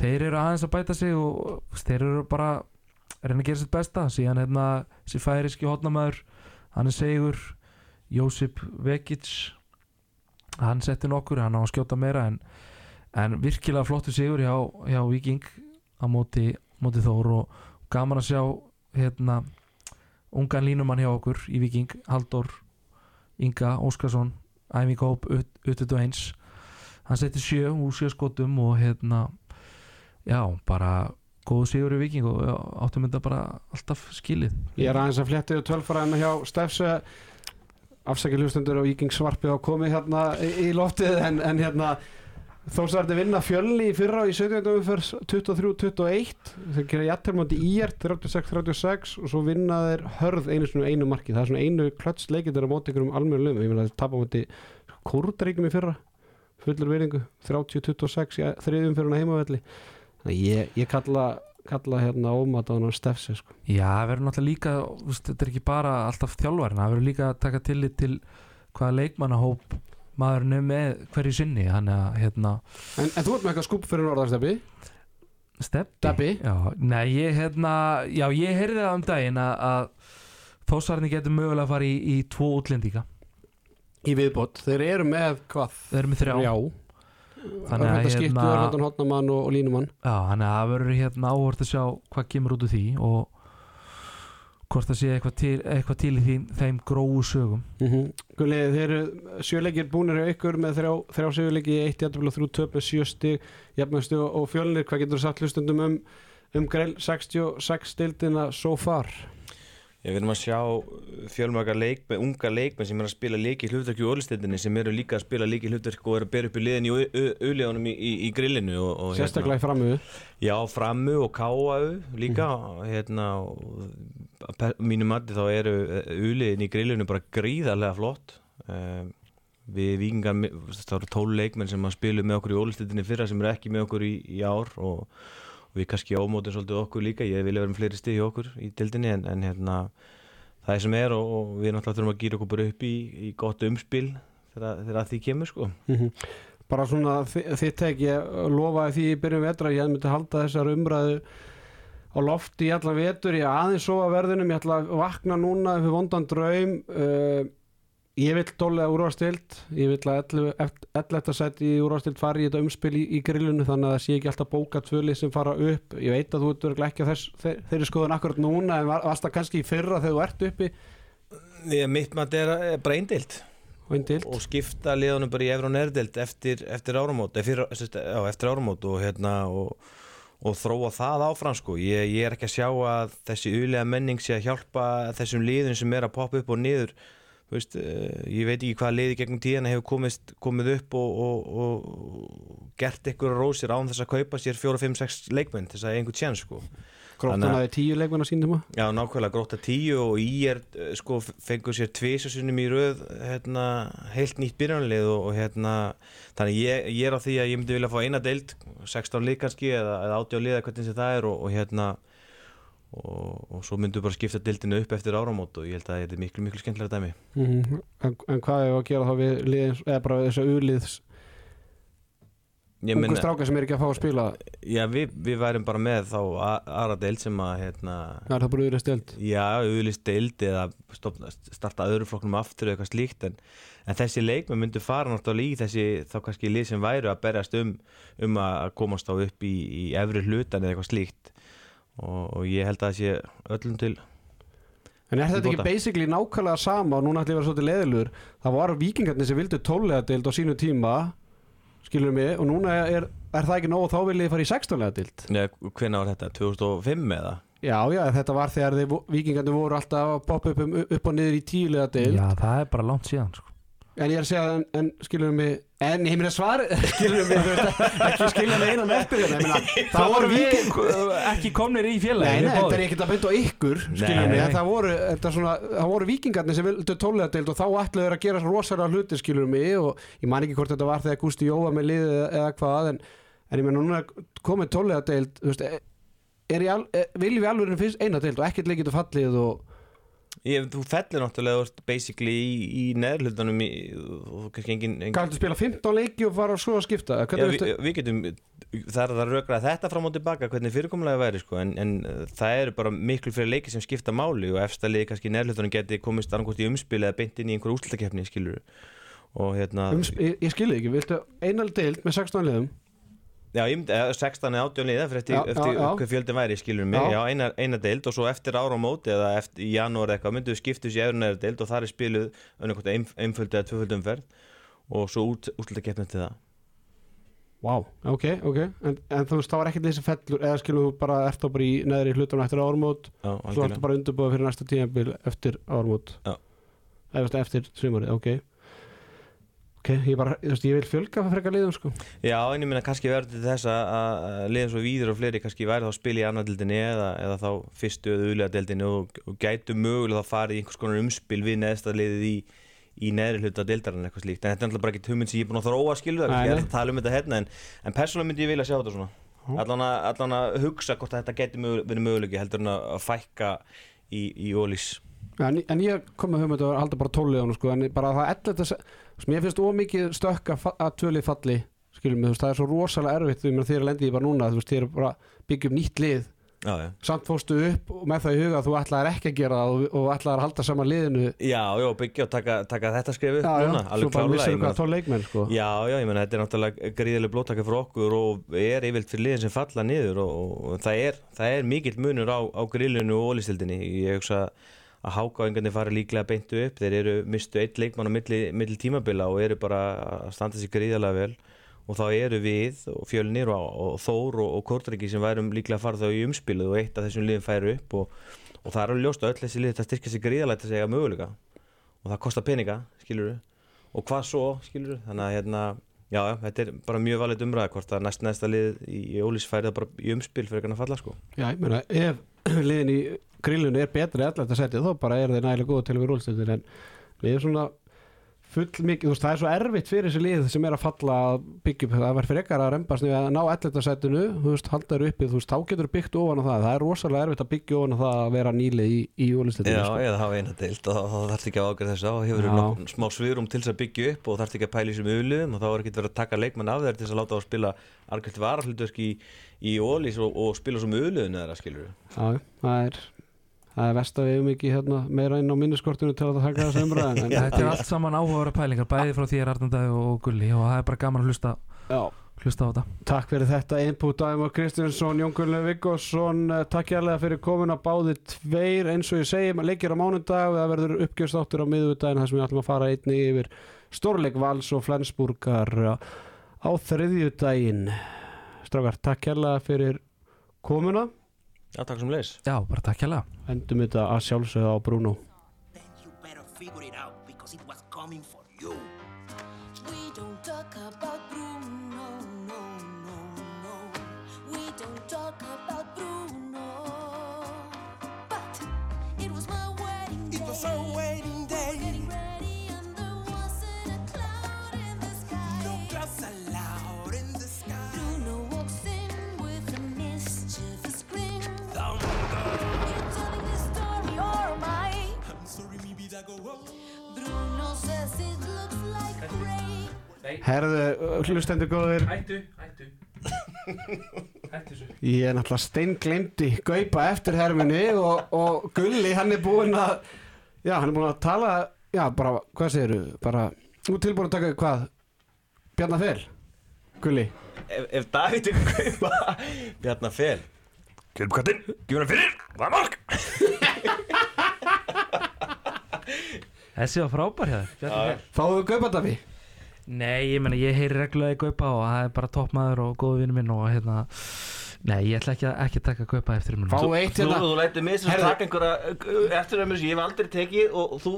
þeir eru aðeins að bæta sig og þeir eru bara að reyna að gera sitt besta. Síðan hérna, þessi færiski hotnamaður hann er segur Jósip Vekic hann setti nokkur, hann á að skjóta meira en, en virkilega flottu sigur hjá, hjá Viking á móti, móti Þór og gaman að sjá hérna ungan línumann hjá okkur í Viking Halldór Inga Óskarsson Æming Hóp 21 hann setti sjö úr sjö skotum og hérna já, bara góð sigur í Viking og áttum þetta bara alltaf skilið. Ég er aðeins að flétta yfir tölfræðina hjá Stefse afsækja hlustendur og Víking Svarpi á komið hérna í, loftið en, en hérna þósarði vinna fjölni í fyrra í 17. umferð 23-21 þeir gera jættelmóti í ír 36-36 og svo vinna þeir hörð einu svona einu marki. Það er svona einu klöts leikið þeirra móti ykkur um almennu lögum ég meina þeir tapa móti kúrdaríkum í fyrra fullur veringu 30-26 í þriðum fyrir hana heimavelli ég, ég kalla, kalla hérna ómat á Stefse sko. Já, það verður náttúrulega líka veist, þetta er ekki bara alltaf þjálfarinn það verður líka að taka tillit til hvaða leikmannahóp maðurinn er með hverju sinni þannig að hérna. En, en þú ert með eitthvað skúp fyrir norðarsteppi steppi? Já, nei, ég hérna já, ég heyrði það um daginn að, að þósarni getur mögulega að fara í, í tvo útlendinga. Í viðbót, þeir eru með hvað? þeir eru með þrjá. Já Þannig að, Örfenda skiptu, hérna- örfendan hotnamann og, og línumann Já, þannig að það verður hérna áhvert að sjá hvað kemur út úr því og hvort það sé eitthvað til, eitthvað til í því, þeim gróu sögum mm -hmm. Gulli, þeir eru sjöleikir búnir hjá ykkur með þrjá, þrjá sjöleiki jættafélag þrjú töp með sjö stig jafnmæstu og fjölnir, hvað getur þú sagt hlustundum um, um greil 66 stildina so far? Ég verðum að sjá fjölmarga leikmenn, unga leikmenn sem er að spila leiki hlutverki í orðstendinni sem eru líka að spila leiki hlutverki og eru að bera upp í liðin í auðlegunum í, í, í grillinu og, og, Sérstaklega í framöðu Já, frammu og káau líka hérna, og að mínu mati þá eru uliðin í grillinu bara gríðarlega flott. Um, við vikingar það eru tól leikmenn sem að spilu með okkur í ólistildinni fyrra sem eru ekki með okkur í, í ár og við kannski ámótum svolítið okkur líka, ég vilja vera með fleiri stið í okkur í dildinni en, en hérna það er sem er og, og við náttúrulega þurfum að gýra okkur bara upp í, í gott umspil þegar, að því kemur sko. Mm Bara svona þi- þitt tek ég lofaði því í byrjun vetra ég myndi halda þessar umræðu á lofti í allan vetur, ég aðeins svo að verðunum, ég ætla að vakna núna fyrir vondan draum uh, ég vil tólega úrvastild ég vil að 11. sæti í úrvastild fari í þetta umspil í, í grillinu þannig að það sé ekki alltaf bóka tvölið sem fara upp ég veit að þú ert ekki á þess, þeir, þeirri skoðun akkurat núna en var- varst það kannski í fyrra þegar þú ert uppi Ég, mitt maður er, er bara eindild og skipta liðunum bara í Efra og Nerdild eftir, eftir áramót eftir, já, eftir áramót og, hérna, og, og þróa það áfram sko. ég, ég er ekki að sjá að þessi ulega menning sé að hjálpa þessum liðun sem er að poppa upp og niður veist, eh, ég veit ekki hvað liði gegnum tíðana hefur komist, komið upp og, og, og gert ykkur rósir án þess að kaupa sér 4-5-6 leikmenn þess að eiga einhvern tjens sko. gróttan aðeins tíu leikmenn á sínum Já, nákvæmlega gróta tíu og í er sko fengur sér tvisasunum í röð hérna, heilt nýtt byrjanlið og, og hérna þannig ég, ég er á því að ég myndi vilja fá eina deild 16 lið kannski eða, eða 80 lið eða hvernig sem það er og hérna og, og svo myndum við bara skipta deildinu upp eftir áramót og ég held að þetta er miklu miklu skemmtilega dæmi. Mm en, en hvað er að gera þá við liðins, eða bara þessu uliðs? Ungu stráka sem er ekki að fá að spila? Já, við, við værum bara með þá aðra deild sem að hérna, það er það bara uliðs deild? Já, auðvist deild eða stofna, starta öðru flokknum aftur eða eitthvað slíkt en, en þessi leikmenn myndu fara náttúrulega í þessi þá kannski lið sem væru að berjast um um að komast á upp í, í efri hlutan eða eitthvað slíkt og, og ég held að það sé öllum til En er þetta ekki basically nákvæmlega sama og núna ætlum ég að vera svolítið leðilur það var vikingarnir sem vildu tónlega deild á sínu tíma skilur mig og núna er, er það ekki nóg og þá vil ég fara í 16 lega deild Nei, hvenær var þetta? 2005 eða? Já, já, þetta var þegar vikingarnir voru alltaf að poppa upp, um, upp og niður í tíu lega deild Já, það er bara langt síðan sko. En ég er að segja, en, en skilur mig En ég meina svar, skilur mig þú veist, Ekki skilja mig einan eftir hérna Það voru viking ekki komnir í félagi nei, þetta er ekkert að bynda á ykkur skilur Nei, mig, nei. en það voru, svona, það voru vikingarnir sem vildu tónlega deild og þá ætluðu þeir að gera rosalega hluti skilur mig og ég man ekki hvort þetta var þegar Gústi Jóa með liðið eða, hvað en, en ég meina núna komið tónlega deild þú veist, al, er, viljum við alveg eina deild og ekkert leikið fallið og Ég, þú fellir náttúrulega basically í, í neðrhlutanum í, og kannski engin, engin gældu spila 15 leiki og fara svo að skipta Já, hvernig við, við getum, það er það rökra þetta fram og tilbaka hvernig fyrirkomlega væri sko, en, en uh, það eru bara miklu fyrir leiki sem skipta máli og efsta liði kannski nærlutunum geti komist annarkort í umspil eða beint inn í einhver úslutakefni skilur og hérna um, ég, ég skilði ekki, viltu einal deild með 16 liðum já, ég myndi, eða 16 eða 18 liða fyrir eftir, Já, já, eftir já. hvað fjöldin væri skilur mig, Já. já, eina, eina deild og svo eftir ára á móti eða eftir, í janúar eitthvað myndu við skiptus í öðru næri deild og það er spiluð önnarkort einföld eða tvöföld umferð og svo út, úslutakefni til það Vá, ok, ok en, en þú veist, það var ekkert sem fellur eða skilur þú bara ert þá bara í neðri hlutunum eftir ármót já, svo algjörlega. ertu bara undirbúið fyrir næsta tíðanbíl eftir ármót Já. eða veist, eftir sumarið, ok ok, ég bara, þú veist, ég vil fjölga fyrir frekar liðum sko. Já, en ég minna kannski verður til þess að- að liðan svo víður og fleiri kannski væri þá að spila í annardildinni eða, eða þá fyrstu eða auðlega dildinni og, og gætu mögulega þá farið í einhvers konar umspil við neðsta liðið í, í neðri hluta dildarinn eitthvað slíkt. En þetta er náttúrulega bara ekki hugmynd sem ég er búin að þróa skilu það, Nei, ég er að tala um þetta hérna en, en persónulega myndi ég vilja sjá þetta svona. Allan að, allan að hugsa hvort að þetta geti möguleg, verið möguleiki heldur en að að fækka í, í ólís en, en ég kom með hugmynd að halda bara tóliðan sko, en bara það ellet að mér finnst ómikið stökk að, að tvölið falli skilum mig, þú veist, það er svo rosalega erfitt þú meina þér lendi ég bara núna, þú veist, þér er bara byggja upp nýtt lið. Já, já. Samt fóstu upp og með það í huga að þú ætlaðir ekki að gera það og, og ætlaðir að halda saman liðinu. Já, já, byggja og taka, taka þetta skrif upp já, já, núna, alveg leikmenn sko. Já, já, ég menna þetta er náttúrulega gríðileg blóttaka fyrir okkur og er yfirlt fyrir liðin sem falla niður og, og það, er, er mikill munur á, á grillinu og ólistildinni ég hugsa að hákáingarnir fara líklega beintu upp, þeir eru mistu eitt leikmann á milli, milli tímabila og eru bara að standa sér gríðilega vel. Og þá eru við og fjölnir og, og Þór og, og Kortryggi sem værum líklega að fara þá í umspilið og eitt af þessum liðin færi upp og, og það er alveg ljóst að öll þessi lið þetta styrkja sér gríðilega til að segja möguleika. Og það kostar peninga, skilur og hvað svo, skilur þannig að hérna, já, þetta er bara mjög valið umræða hvort að næst næsta lið í, Ólís færi það bara í umspil fyrir að falla sko. Já, ég meina, ef liðin í grillinu er betri allar þetta setja þá bara er þeir nægilega góð til að vera rúlstildir en við erum svona full mikið, þú veist, það er svo erfitt fyrir þessi lið sem er að falla að byggja upp það var frekar að rembast við að ná allar setinu þú veist, halda þér uppi, þú veist, þá getur byggt ofan á það, það er rosalega erfitt að byggja ofan á það að vera nýlið í, í úlistildinu Já, sko. eða hafa eina deilt og þá þarfst ekki að ágæða þess og hefur nokkuð smá sviðrum til þess að byggja upp og þarfst ekki að pæla í þessum auðliðum og þá er ekki verið að taka leikmann af þér til þess að láta á að spila algjört varahluturk í, í Ólís og, og spila sem auðliðun eða skilur Já, það er það er vest að við um ekki hérna, meira inn á minniskortinu til að taka þessu umræðin en Þetta er allt saman áhugaðara pælingar bæði frá þér Arnandæði og Gulli og það er bara gaman að hlusta, Já, hlusta á þetta. Takk fyrir þetta input Dæmur Kristjánsson, Jón Gunni Viggosson eh, takk hérlega fyrir komin að báði tveir eins og ég segi, maður leikir á mánudag og það verður uppgjörstáttur á miðvudaginn þar sem við ætlum að fara einni yfir Stórleik Vals og Flensburgar eh, á þriðjudaginn. Strákar, takk hérlega fyrir komuna. Já, takk sem leis Já, bara takk hérlega endum þetta að sjálfsögða á Bruno Herðu, hlustendur góðir. Hættu, hættu. Hættu þessu. Ég er náttúrulega steinglemdi Gaupa eftir herminni og, og Gulli hann er búinn að Já, hann er búinn að tala Já, bara, hvað segirðu? Bara, nú tilbúin að taka hvað? Bjarnar Fel? Gulli. Ef, ef Davíð ykkur kaupa Bjarnar Fel. Kjölpkattinn, gjur hann fyrir, það er mark Þessi var frábær hjá þér. Fáðu Gaupa Daví? Nei, ég meina, ég heyri reglulega í Gaupa og það er bara toppmaður og góðu vinnu minn og hérna Nei, ég ætla ekki að, ekki taka Gaupa eftir mér Fáðu eitt Þú, hérna. þú lætið mig sem taka einhverja eftirömmur sem ég hef aldrei tekið og, og þú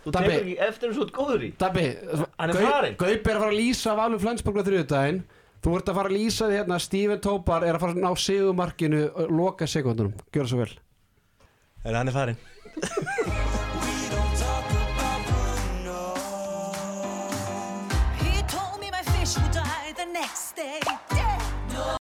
Þú tekur ekki eftir svo góður í. Dabbi, Hann er er að fara að lýsa Valur Flensborg á þriðjudaginn. Þú ert að fara að lýsa því hérna Steven Tópar er að fara að ná sigumarkinu og loka sekundunum Gjör það svo vel. En hann er farinn Bruno.